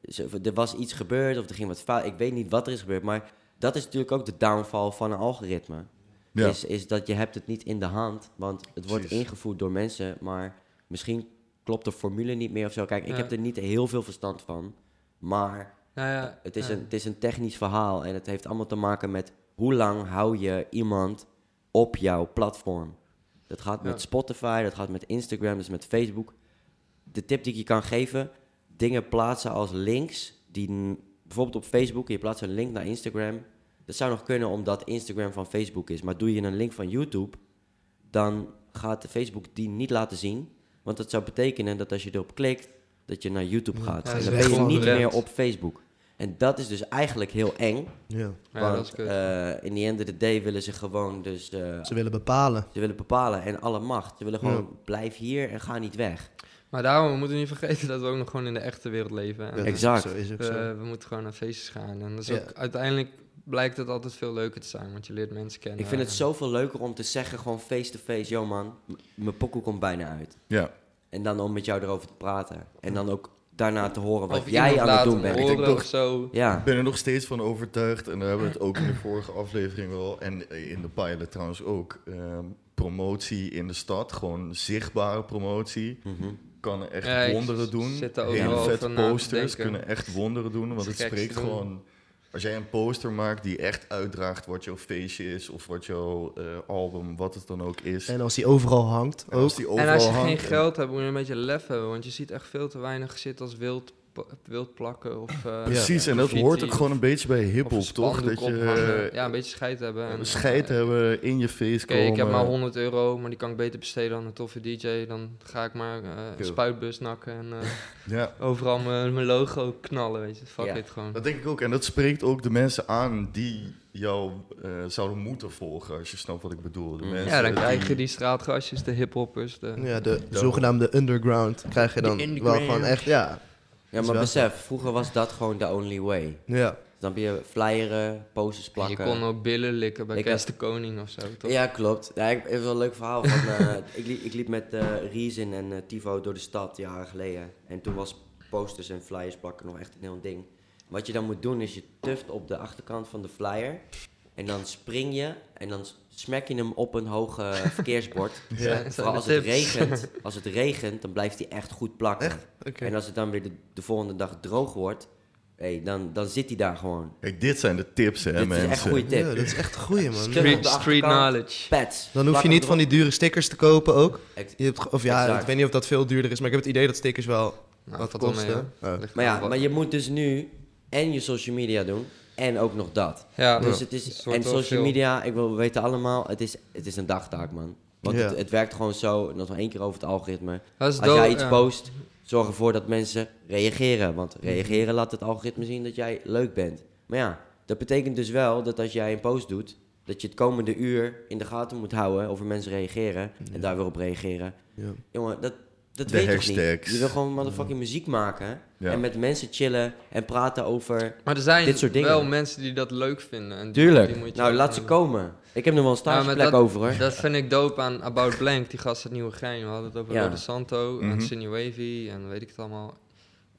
Dus er was iets gebeurd of er ging wat fout. Ik weet niet wat er is gebeurd. Maar dat is natuurlijk ook de downfall van een algoritme. Ja. Is, is dat je hebt het niet in de hand. Want het wordt ingevoerd door mensen. Maar misschien klopt de formule niet meer of zo. Kijk, ik Ja. heb er niet heel veel verstand van. Maar Nou ja, het is, ja. een, het is een technisch verhaal en het heeft allemaal te maken met hoe lang hou je iemand op jouw platform. Dat gaat met. Spotify, dat gaat met Instagram, is met Facebook. De tip die ik je kan geven, dingen plaatsen als links, die bijvoorbeeld op Facebook, je plaatst een link naar Instagram. Dat zou nog kunnen omdat Instagram van Facebook is, maar doe je een link van YouTube, dan gaat Facebook die niet laten zien. Want dat zou betekenen dat als je erop klikt, dat je naar YouTube gaat. Ja, en dan ben je niet meer op Facebook. En dat is dus eigenlijk heel eng. ja. Ja, want dat is kut. eh, in the end of the day willen ze gewoon dus... eh, Ze willen bepalen. ze willen bepalen en alle macht. Ze willen gewoon, Ja. blijf hier en ga niet weg. Maar daarom we moeten we niet vergeten dat we ook nog gewoon in de echte wereld leven. En, Exact. ook Zo is ook eh, zo. we moeten gewoon naar feestjes gaan. En dat is Ja. ook, uiteindelijk blijkt het altijd veel leuker te zijn, want je leert mensen kennen. Ik vind het zoveel leuker om te zeggen, gewoon face-to-face... Yo man, mijn pokoe komt bijna uit. Ja. En dan om met jou erover te praten. En dan ook daarna te horen wat Of jij aan het doen bent. Ik toch- zo. Ja, ben er nog steeds van overtuigd, en daar hebben we het ook in de vorige aflevering wel, en eh, in de pilot trouwens ook. ehm, promotie in de stad, gewoon zichtbare promotie, mhm. kan echt Ja, wonderen doen. Hele vette te posters kunnen echt wonderen doen, want het spreekt te doen. Als jij een poster maakt die echt uitdraagt wat jouw feestje is, of wat jouw eh, album, wat het dan ook is. En als die overal hangt, En als die En overal als je hangt geen en- geld hebt, moet je een beetje lef hebben. Want je ziet echt veel te weinig shit als wild, wild plakken. Of, eh, Precies, en dat hoort ook gewoon een beetje bij hiphop, toch? Dat je ja, een beetje scheid hebben. En, scheid eh, hebben, in je face Oké, komen. ik heb maar 100 euro, maar die kan ik beter besteden aan een toffe DJ. Dan ga ik maar eh, een spuitbus nakken en eh, Ja, overal mijn logo knallen, weet je. Fuck Ja. it gewoon. dat denk ik ook. En dat spreekt ook de mensen aan die jou eh, zouden moeten volgen, als je snapt wat ik bedoel. De Mm. mensen Ja, dan krijg je die- straatgastjes, de hiphoppers. De... Ja, de zogenaamde underground krijg je De dan wel gewoon echt, ja. Ja, maar besef, vroeger was dat gewoon de only way. Ja, Dan heb je flyeren, posters En plakken. je kon ook billen likken bij Kees had- de Koning of zo, toch? Ja, klopt. Ja, ik, even wel een leuk verhaal. Van, eh, ik, liep, ik liep met eh Reason en eh, Tivo door de stad jaren geleden. En toen was posters en flyers plakken nog echt een heel ding. Wat je dan moet doen is je tuft op de achterkant van de flyer. En dan spring je en dan smek je hem op een hoog verkeersbord. ja. Vooral als het, tips. regent, als het regent, dan blijft hij echt goed plakken. En als het dan weer de, de volgende dag droog wordt, hey, dan, dan zit hij daar gewoon. Kijk, dit zijn de tips, hè, Dit is mensen. echt een goede tip. Ja, dat is echt een goeie, man. Street- knowledge. Pets. Dan hoef je niet van die dure stickers te kopen ook. Je hebt, of ja, Exact. ik weet niet of dat veel duurder is, maar ik heb het idee dat stickers wel Nou, wat mee, kosten. Maar ja, maar je moet dus nu en je social media doen en ook nog dat. Ja, Dus het is, en social veel. media, ik wil, we weten allemaal, het is, het is een dagtaak, man. Want Ja. het, het werkt gewoon zo, nog één keer over het algoritme. Als dood, jij iets ja. post, Zorg ervoor dat mensen reageren. Want reageren laat het algoritme zien dat jij leuk bent. Maar ja, dat betekent dus wel dat als jij een post doet, dat je het komende uur in de gaten moet houden of er mensen reageren en daar weer op reageren. Ja. Jongen, dat, dat De weet je toch niet? Je wil gewoon motherfucking muziek maken Ja. en met mensen chillen en praten over... Maar er zijn Dit soort dingen. wel mensen die dat leuk vinden. En die- Tuurlijk. die moet je Nou, laat ze komen. Ik heb nog wel een Ja, maar stageplek dat- over, hoor. Dat vind ik dope aan About Blank, die gast uit Nieuwegein. We hadden het over Ja. Rode Santo Mhm. en Cindy Wavy en weet ik het allemaal.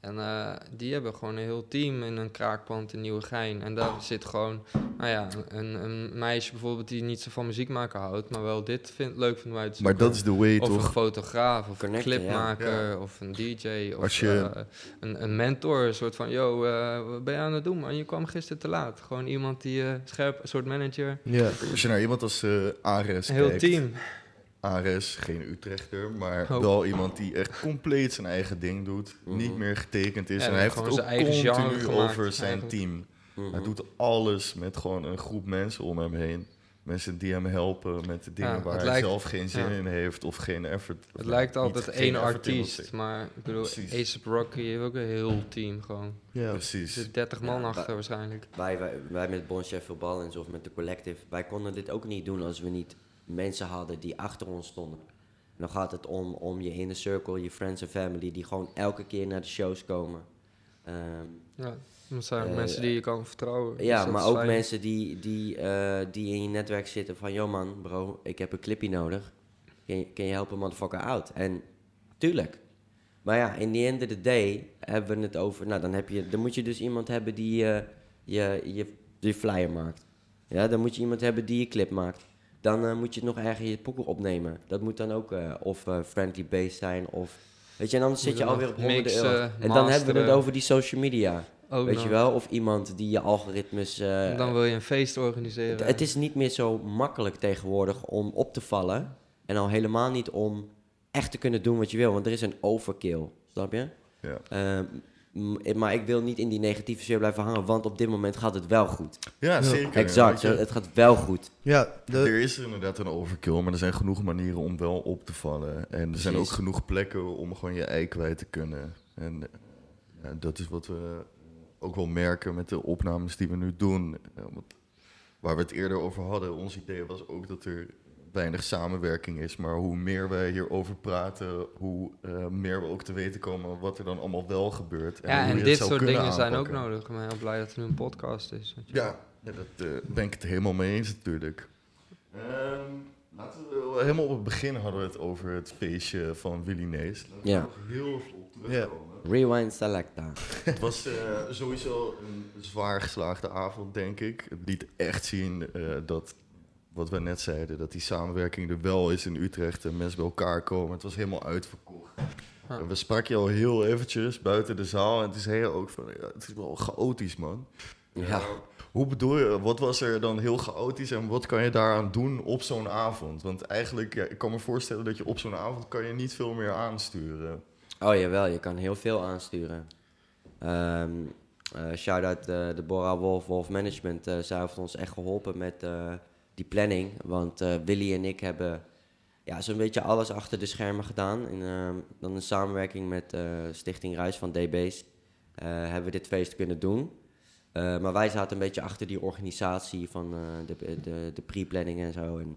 En eh, die hebben gewoon een heel team in een kraakpand in Nieuwegein. En daar zit gewoon, nou ja, een, een meisje bijvoorbeeld die niet zo van muziek maken houdt, maar wel dit vindt, leuk vindt om uit te Maar dat is de way, Of een toch? fotograaf, of Connecten, een clipmaker, Ja. of een DJ, of Als je- eh, een, een mentor. Een soort van, yo, eh, wat ben je aan het doen man? Je kwam gisteren te laat. Gewoon iemand die eh, scherp, een soort manager. Ja. Als je naar iemand als Ares Een heel kijkt. team. Ares, geen Utrechter, maar Oh. wel iemand die echt compleet zijn eigen ding doet. Mhm. Niet meer getekend is. Ja, en hij heeft het gewoon ook zijn eigen genre continu gemaakt, over zijn eigenlijk. team. Mhm. Hij doet alles met gewoon een groep mensen om hem heen. Mensen die hem helpen met de dingen Ja, waar hij lijkt- zelf geen zin ja. in heeft of geen effort. Het lijkt altijd één artiest, maar ik bedoel. A$AP Rocky heeft ook een heel team gewoon. Ja. Er Precies. zit 30 man Ja, achter waarschijnlijk. Wij, wij, wij met Bon Sheffield Balance of met de Collective, wij konden dit ook niet doen als we niet mensen hadden die achter ons stonden. En dan gaat het om, om je inner circle, je friends en family, die gewoon elke keer naar de shows komen. Ehm, Ja, dat zijn Eh, mensen die je kan vertrouwen. Dus ja, maar ook fijn. mensen die, die, eh, die in je netwerk zitten van... Yo man, bro, ik heb een clipje nodig. Kun je, kun je helpen motherfucker out? En tuurlijk. Maar ja, in the end of the day hebben we het over... Nou, dan, heb je, dan moet je dus iemand hebben die eh, je, je, je flyer maakt. Ja, dan moet je iemand hebben die je clip maakt. Dan eh, moet je het nog ergens je pokoe opnemen. Dat moet dan ook eh, of eh, friendly based zijn of... Weet je, en anders Moet zit je alweer op honderden euro. En dan hebben we het over die social media. Ook Weet nog. je wel? Of iemand die je algoritmes... eh, Dan wil je een feest organiseren. het, het is niet meer zo makkelijk tegenwoordig om op te vallen. En al helemaal niet om echt te kunnen doen wat je wil. Want er is een overkill. Snap je? Ja. Maar ik wil niet in die negatieve sfeer blijven hangen. Want op dit moment gaat het wel goed. Ja, zeker. Exact. Het gaat wel goed. Ja, de, Er is inderdaad een overkill, maar er zijn genoeg manieren om wel op te vallen. En er zijn ook genoeg plekken om gewoon je ei kwijt te kunnen. En ja, dat is wat we ook wel merken met de opnames die we nu doen. Eh, want waar we het eerder over hadden, ons idee was ook dat er weinig samenwerking is. Maar hoe meer wij hierover praten, hoe eh, meer we ook te weten komen wat er dan allemaal wel gebeurt. ja, hoe je en het dit zou soort dingen zijn ook nodig. Ik ben heel blij dat er nu een podcast is. weet je. Ja, ja, dat eh, ben ik het helemaal mee eens natuurlijk. Ehm, laten we helemaal op het begin hadden we het over het feestje van Willy Nees. Laten we Ja. nog heel even op terugkomen. Rewind Selecta. Het was eh, sowieso een zwaar geslaagde avond, denk ik. Het liet echt zien eh, dat, wat we net zeiden, dat die samenwerking er wel is in Utrecht en mensen bij elkaar komen. Het was helemaal uitverkocht. Ja. En we spraken je al heel eventjes buiten de zaal en toen zei je ook van, ja, het is wel chaotisch, man. Ja. Hoe bedoel je, wat was er dan heel chaotisch en wat kan je daaraan doen op zo'n avond? Want eigenlijk, ja, ik kan me voorstellen dat je op zo'n avond kan je niet veel meer aansturen. Oh jawel, je kan heel veel aansturen. Eh, Shout-out eh, de Bora Wolf, Wolf Management. eh zij heeft ons echt geholpen met die planning. Want eh, Willy en ik hebben ja, zo'n beetje alles achter de schermen gedaan. In, ehm, dan in samenwerking met eh, Stichting Ruis van DB's eh, hebben we dit feest kunnen doen. Maar wij zaten een beetje achter die organisatie van de, de, de pre-planning en zo. En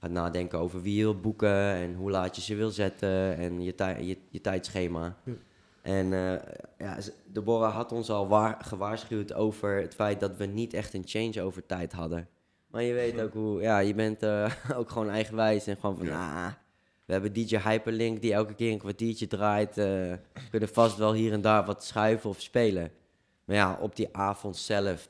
gaat nadenken over wie je wil boeken en hoe laat je ze wil zetten en je, tij- je, je tijdschema. En eh ja, Deborah had ons al waar- gewaarschuwd over het feit dat we niet echt een change-over tijd hadden. Maar je weet ook hoe, ja, je bent eh, ook gewoon eigenwijs en gewoon van, nah, we hebben DJ Hyperlink die elke keer een kwartiertje draait. we kunnen vast wel hier en daar wat schuiven of spelen. Maar ja, op die avond zelf,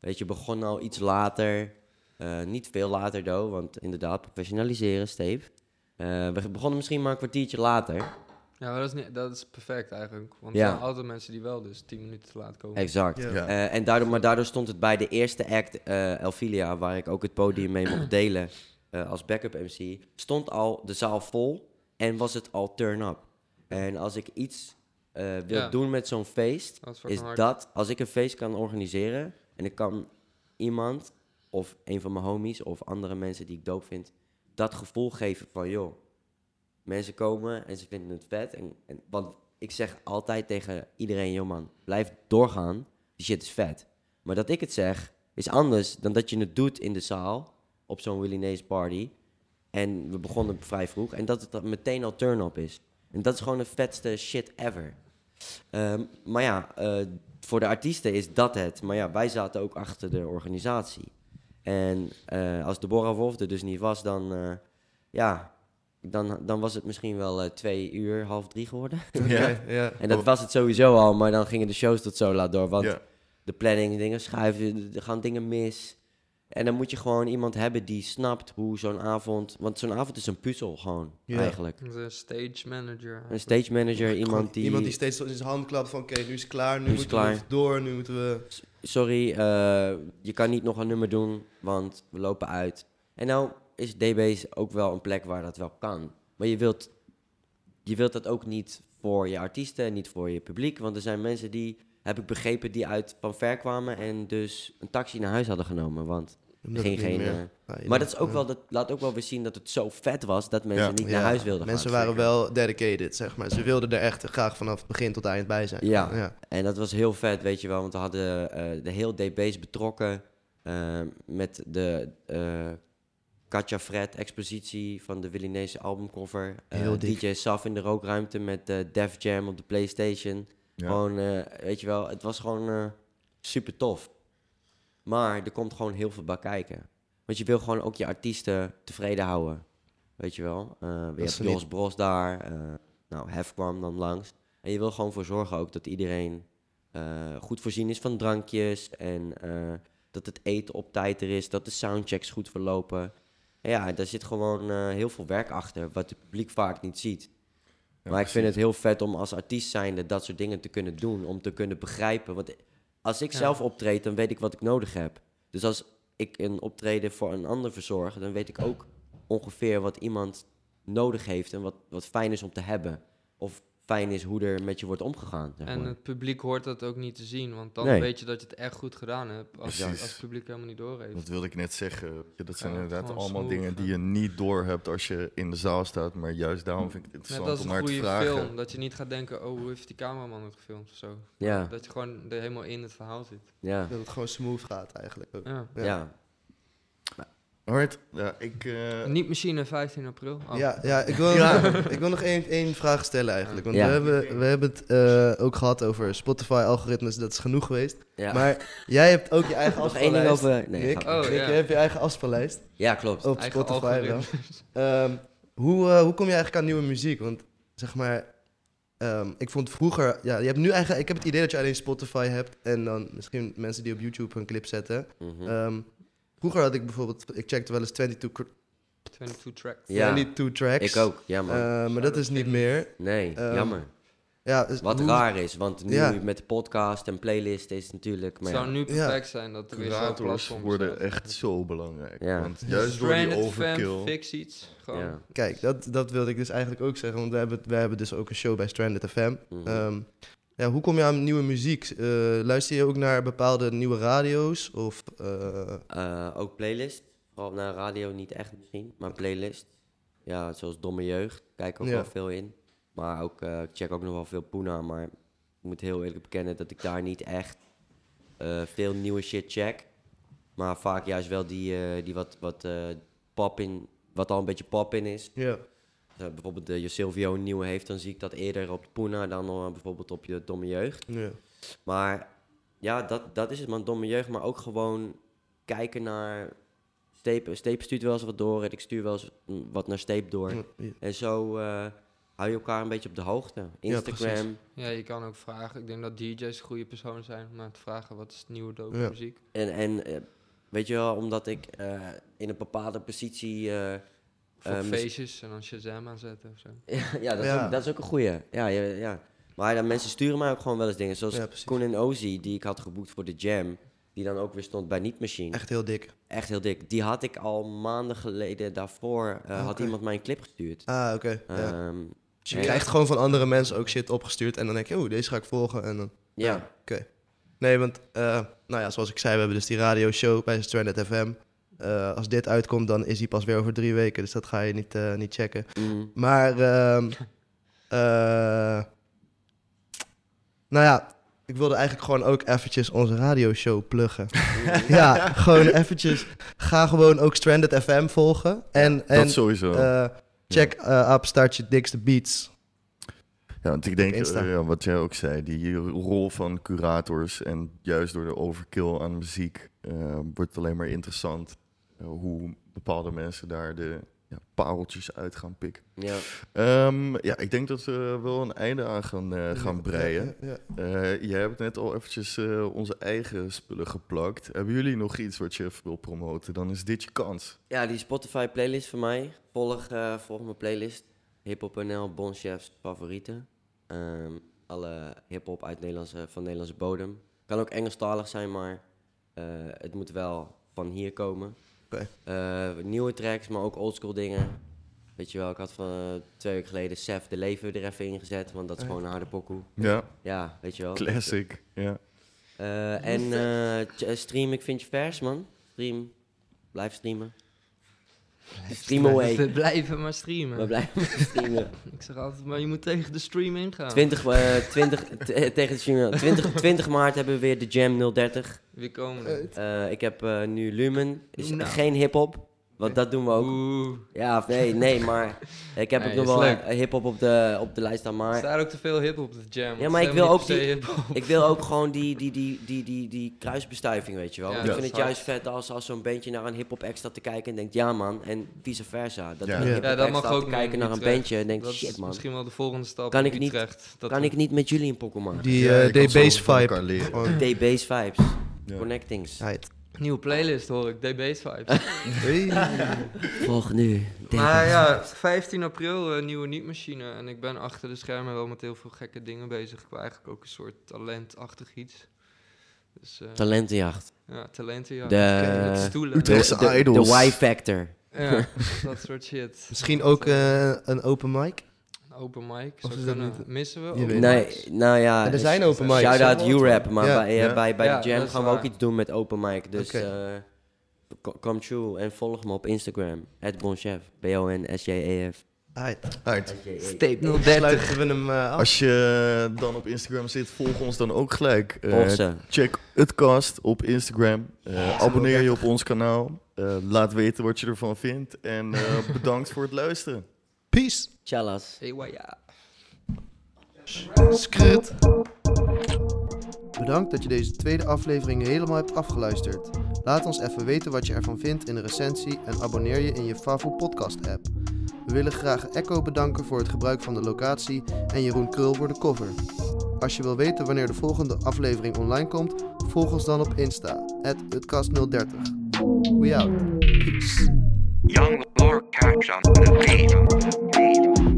weet je, begon al iets later. Eh, niet veel later, though, want inderdaad, professionaliseren, Steve. We begonnen misschien maar een kwartiertje later. Ja, maar dat is, niet, dat is perfect eigenlijk. Want Ja. er zijn altijd mensen die wel dus 10 minuten te laat komen. Exact. Ja. Ja. Eh, en daardoor, maar daardoor stond het bij de eerste act, eh Elfilia, waar ik ook het podium mee mocht delen eh, als backup MC, stond al de zaal vol en was het al turn-up. En als ik iets eh, wil Ja. doen met zo'n feest, Dat is dat als ik een feest kan organiseren en ik kan iemand of een van mijn homies of andere mensen die ik doop vind, dat gevoel geven van joh, mensen komen en ze vinden het vet. En, en, want ik zeg altijd tegen iedereen, joh man, blijf doorgaan. Die shit is vet. Maar dat ik het zeg, is anders dan dat je het doet in de zaal op zo'n Willie Nays party. En we begonnen vrij vroeg. En dat het dan meteen al turn-up is. En dat is gewoon de vetste shit ever. Ehm, maar ja, eh, voor de artiesten is dat het. Maar ja, wij zaten ook achter de organisatie. En eh, als Deborah Wolf er dus niet was, dan, eh, ja, dan, dan was het misschien wel eh, twee uur, half drie geworden. Ja. Ja. En dat was het sowieso al, maar dan gingen de shows tot zo laat door. Want Ja. de planning, dingen schuiven, er gaan dingen mis. En dan moet je gewoon iemand hebben die snapt hoe zo'n avond... Want zo'n avond is een puzzel gewoon, Ja. eigenlijk. De stage manager. Een stage manager, iemand die... Iemand die steeds in zijn hand klapt van oké, nu is het klaar, nu, Nu is het moeten we door, nu moeten we... Sorry, eh, je kan niet nog een nummer doen, want we lopen uit. En nou is DB's ook wel een plek waar dat wel kan. Maar je wilt, je wilt dat ook niet voor je artiesten en niet voor je publiek. Want er zijn mensen die, heb ik begrepen, die uit van ver kwamen en dus een taxi naar huis hadden genomen. Want ging het geen... meer- eh, ja. maar dat, is ook wel, dat laat ook wel weer zien dat het zo vet was dat mensen Ja. niet Ja, naar huis wilden Mensen gaan. waren wel dedicated, zeg maar. Ze wilden er echt graag vanaf begin tot eind bij zijn. Ja. En dat was heel vet, weet je wel. Want we hadden eh, de heel DB's betrokken eh, met de Katja Fred expositie van de Willinese albumcover. Eh, Heel. DJ Saf in de rookruimte met eh Def Jam op de Playstation. Ja. Gewoon, eh, weet je wel, het was gewoon eh, super tof. Maar er komt gewoon heel veel bij kijken. Want je wil gewoon ook je artiesten tevreden houden. Weet je wel. Eh je hebt Jos Bros daar. eh, nou, Hef kwam dan langs. En je wil gewoon voor zorgen ook dat iedereen eh, goed voorzien is van drankjes. En eh, dat het eten op tijd er is. Dat de soundchecks goed verlopen. En ja, daar zit gewoon eh, heel veel werk achter. Wat het publiek vaak niet ziet. Ja, maar ik vind het heel vet om als artiest zijnde dat soort dingen te kunnen doen. Om te kunnen begrijpen. Want als ik Ja. zelf optreed, dan weet ik wat ik nodig heb. Dus als ik een optreden voor een ander verzorg, dan weet ik ook ongeveer wat iemand nodig heeft. En wat, wat fijn is om te hebben. Of fijn is hoe er met je wordt omgegaan. Zeg En maar. het publiek hoort dat ook niet te zien, want dan Nee. weet je dat je het echt goed gedaan hebt. Als, als het publiek helemaal niet doorheeft. Dat wilde ik net zeggen. Ja, Dat zijn Ja, inderdaad allemaal dingen die je niet doorhebt als je in de zaal staat. Maar juist daarom vind ik het Net interessant als om een naar te goede vragen. film, dat je niet gaat denken, oh, hoe heeft die cameraman het gefilmd of zo. Ja, Dat je gewoon er helemaal in het verhaal zit. ja, Dat het gewoon smooth gaat eigenlijk ook. Ja. Ja. Ja, ik... eh, Niet machine 15 april. Oh. Ja, ja, ik wil, Ja. ik wil nog één, één vraag stellen eigenlijk. Want Ja. we, hebben, we hebben het eh, ook gehad over Spotify-algoritmes, dat is genoeg geweest. ja. Maar jij hebt ook je eigen Nog één ding afspeellijst. over... Nee, Nick, Oh, Nick, ja. jij hebt je eigen afspeellijst ja, klopt. op Eigen Spotify wel. Ehm, hoe, eh, hoe kom je eigenlijk aan nieuwe muziek? Want zeg maar, ehm, ik vond vroeger, ja, je hebt nu eigenlijk, ik heb het idee dat je alleen Spotify hebt en dan misschien mensen die op YouTube hun clip zetten. Mhm. Ehm, vroeger had ik bijvoorbeeld, ik checkte wel eens 22, cr- 22 tracks. Ja. 22 tracks. ik ook, ja man. Eh, maar dat is niet meer. nee, ehm, jammer. Ja, dus Wat hoe- raar is, want nu Ja. met de podcast en playlist is natuurlijk... Het Maar zou ja, nu perfect zijn dat er weer zo'n platform worden echt zo belangrijk. Ja. Want juist door die overkill... fix iets. Gewoon. ja. Kijk, dat, dat wilde ik dus eigenlijk ook zeggen, want we hebben, we hebben dus ook een show bij Stranded FM. Mhm. Ehm, ja, hoe kom je aan nieuwe muziek? Eh, luister je ook naar bepaalde nieuwe radio's? Of, eh, Eh, ook playlist. Vooral naar radio niet echt misschien, maar playlist. Ja, zoals Domme Jeugd. Kijk ook Ja. wel veel in. Maar ook, ik check ook nog wel veel Puna. Maar ik moet heel eerlijk bekennen dat ik daar niet echt veel nieuwe shit check. Maar vaak juist wel die, die wat, wat pop in, wat al een beetje pop in is. ja. Uh, bijvoorbeeld de Silvio een nieuwe heeft, dan zie ik dat eerder op Puna dan eh, bijvoorbeeld op je Domme Jeugd. ja. Maar ja, dat, dat is het, man. Domme jeugd. Maar ook gewoon kijken naar... Steep, Steep stuurt wel eens wat door en ik stuur wel eens wat naar Steep door. Ja. En zo eh, hou je elkaar een beetje op de hoogte. Instagram. Ja, je kan ook vragen. Ik denk dat DJ's goede personen zijn om te vragen wat is het nieuwe dope Ja. muziek. en en eh, weet je wel, omdat ik eh, in een bepaalde positie... Voor Eh, mis- feestjes en dan Shazam aanzetten of zo. ja, dat, Is Ja. ook, dat is ook een goeie. Ja, ja, ja. Maar dan mensen sturen mij ook gewoon wel eens dingen. Zoals Ja. Koen en Ozzy, die ik had geboekt voor de Jam. Die dan ook weer stond bij Niet Machine. Echt heel dik. Echt heel dik. Die had ik al maanden geleden daarvoor. eh, Had Oké. iemand mij een clip gestuurd. Ah, oké. ja. Ehm, Dus je ja. krijgt gewoon van andere mensen ook shit opgestuurd en dan denk je, oh, deze ga ik volgen. En dan, ja. nee, want, eh, nou ja, zoals ik zei, we hebben dus die radioshow bij Stranded FM. Eh, als dit uitkomt, dan is hij pas weer over drie weken, dus dat ga je niet, eh, niet checken. Mhm. Maar, ehm, eh, Nou ja, ik wilde eigenlijk gewoon ook eventjes onze radioshow pluggen. ja, gewoon eventjes. Ga gewoon ook Stranded FM volgen. En, en dat sowieso. check up Startje Dikste Beats. Ja, want ik denk, ja, wat jij ook zei, die rol van curators en juist door de overkill aan muziek eh, wordt het alleen maar interessant hoe bepaalde mensen daar de ja, pareltjes uit gaan pikken. Ja. Ehm, ja, ik denk dat we wel een einde aan gaan, eh, gaan breien. Ja, ja. Eh, jij hebt net al eventjes eh, onze eigen spullen geplakt. Hebben jullie nog iets wat je wil promoten? Dan is dit je kans. Ja, die Spotify playlist voor mij. Volg, eh, volg mijn playlist. Hiphop.nl, Bon Chef's favorieten. Ehm, alle hiphop uit Nederlandse, van Nederlandse bodem. Kan ook Engelstalig zijn, maar eh, het moet wel van hier komen. Oké. Eh, nieuwe tracks, maar ook oldschool dingen. Weet je wel, ik had van eh, twee weken geleden Sef de Leven er even ingezet, want dat is ja. gewoon een harde pokoe. Ja, Ja, weet je wel. classic. Ja. Eh, en eh, stream, ik vind je vers, man. Stream, blijf streamen. Stream away. We blijven maar streamen. We blijven streamen. Ik zeg altijd, maar je moet tegen de stream ingaan. 20, eh 20 t- eh, tegen de streamen. 20, 20 maart hebben we weer de Jam 030. Wie komen er? Eh, ik heb eh, nu Lumen. Is Nou. geen hip-hop. Want dat doen we ook. Oeh. Ja, of nee, nee, maar ik heb Nee, ook nog wel leuk. hip-hop op de, op de lijst staan. Er Maar staat ook te veel hip op de jam. Ja, maar ik wil ook die- hip-hop. ik wil ook gewoon die, die, die, die, die, die kruisbestuiving, weet je wel. Ja, ik vind het juist vet als, als zo'n bandje naar een hip-hop act staat te kijken en denkt ja man. En vice versa. Dat Ja. er een Ja, hip-hop Ja, dat mag ook te in kijken naar een bandje en denkt shit man. misschien wel de volgende stap Kan in ik niet- Utrecht. Dat Kan ik niet met jullie een pokoe maken? Die Ja, eh van vibe. D-Base vibes. Ja. Connectings. Nieuwe playlist hoor ik, D-Bass Vibes. Hey. Volg nu. maar ja, 15 april een nieuwe niet-machine. En ik ben achter de schermen wel met heel veel gekke dingen bezig. Ik wil eigenlijk ook een soort talentachtig iets. Dus eh, Talentenjacht. ja, talenten ja. De- stoelen. Utrechtse De, de Y-factor. Ja, dat soort shit. Misschien ook eh, een open mic. Open mic. Of Zou is dat kunnen. niet- Missen we? Nee, mics? nou ja. Er zijn open mics. Shout-out? U-Rap, maar Ja. bij, eh, Ja. bij, bij Ja, de Jam gaan we ook iets doen met open mic. Dus Oké. eh, co- come true en volg me op Instagram. Het Bonchef. B-O-N-S-J-E-F. Right. Right. Stape Sluiten we hem eh, af. Als je dan op Instagram zit, volg ons dan ook gelijk. Eh, ze. check het cast op Instagram. Eh, abonneer je op ons kanaal. Eh, laat weten wat je ervan vindt. En eh, bedankt voor het luisteren. Peace. Wa, ja. Skrut. Bedankt dat je deze tweede aflevering helemaal hebt afgeluisterd. Laat ons even weten wat je ervan vindt in een recensie en abonneer je in je Favo podcast app. We willen graag Echo bedanken voor het gebruik van de locatie en Jeroen Krul voor de cover. Als je wil weten wanneer de volgende aflevering online komt, volg ons dan op Insta, @utcast030. We out. Peace. Young Lord catch on the beat.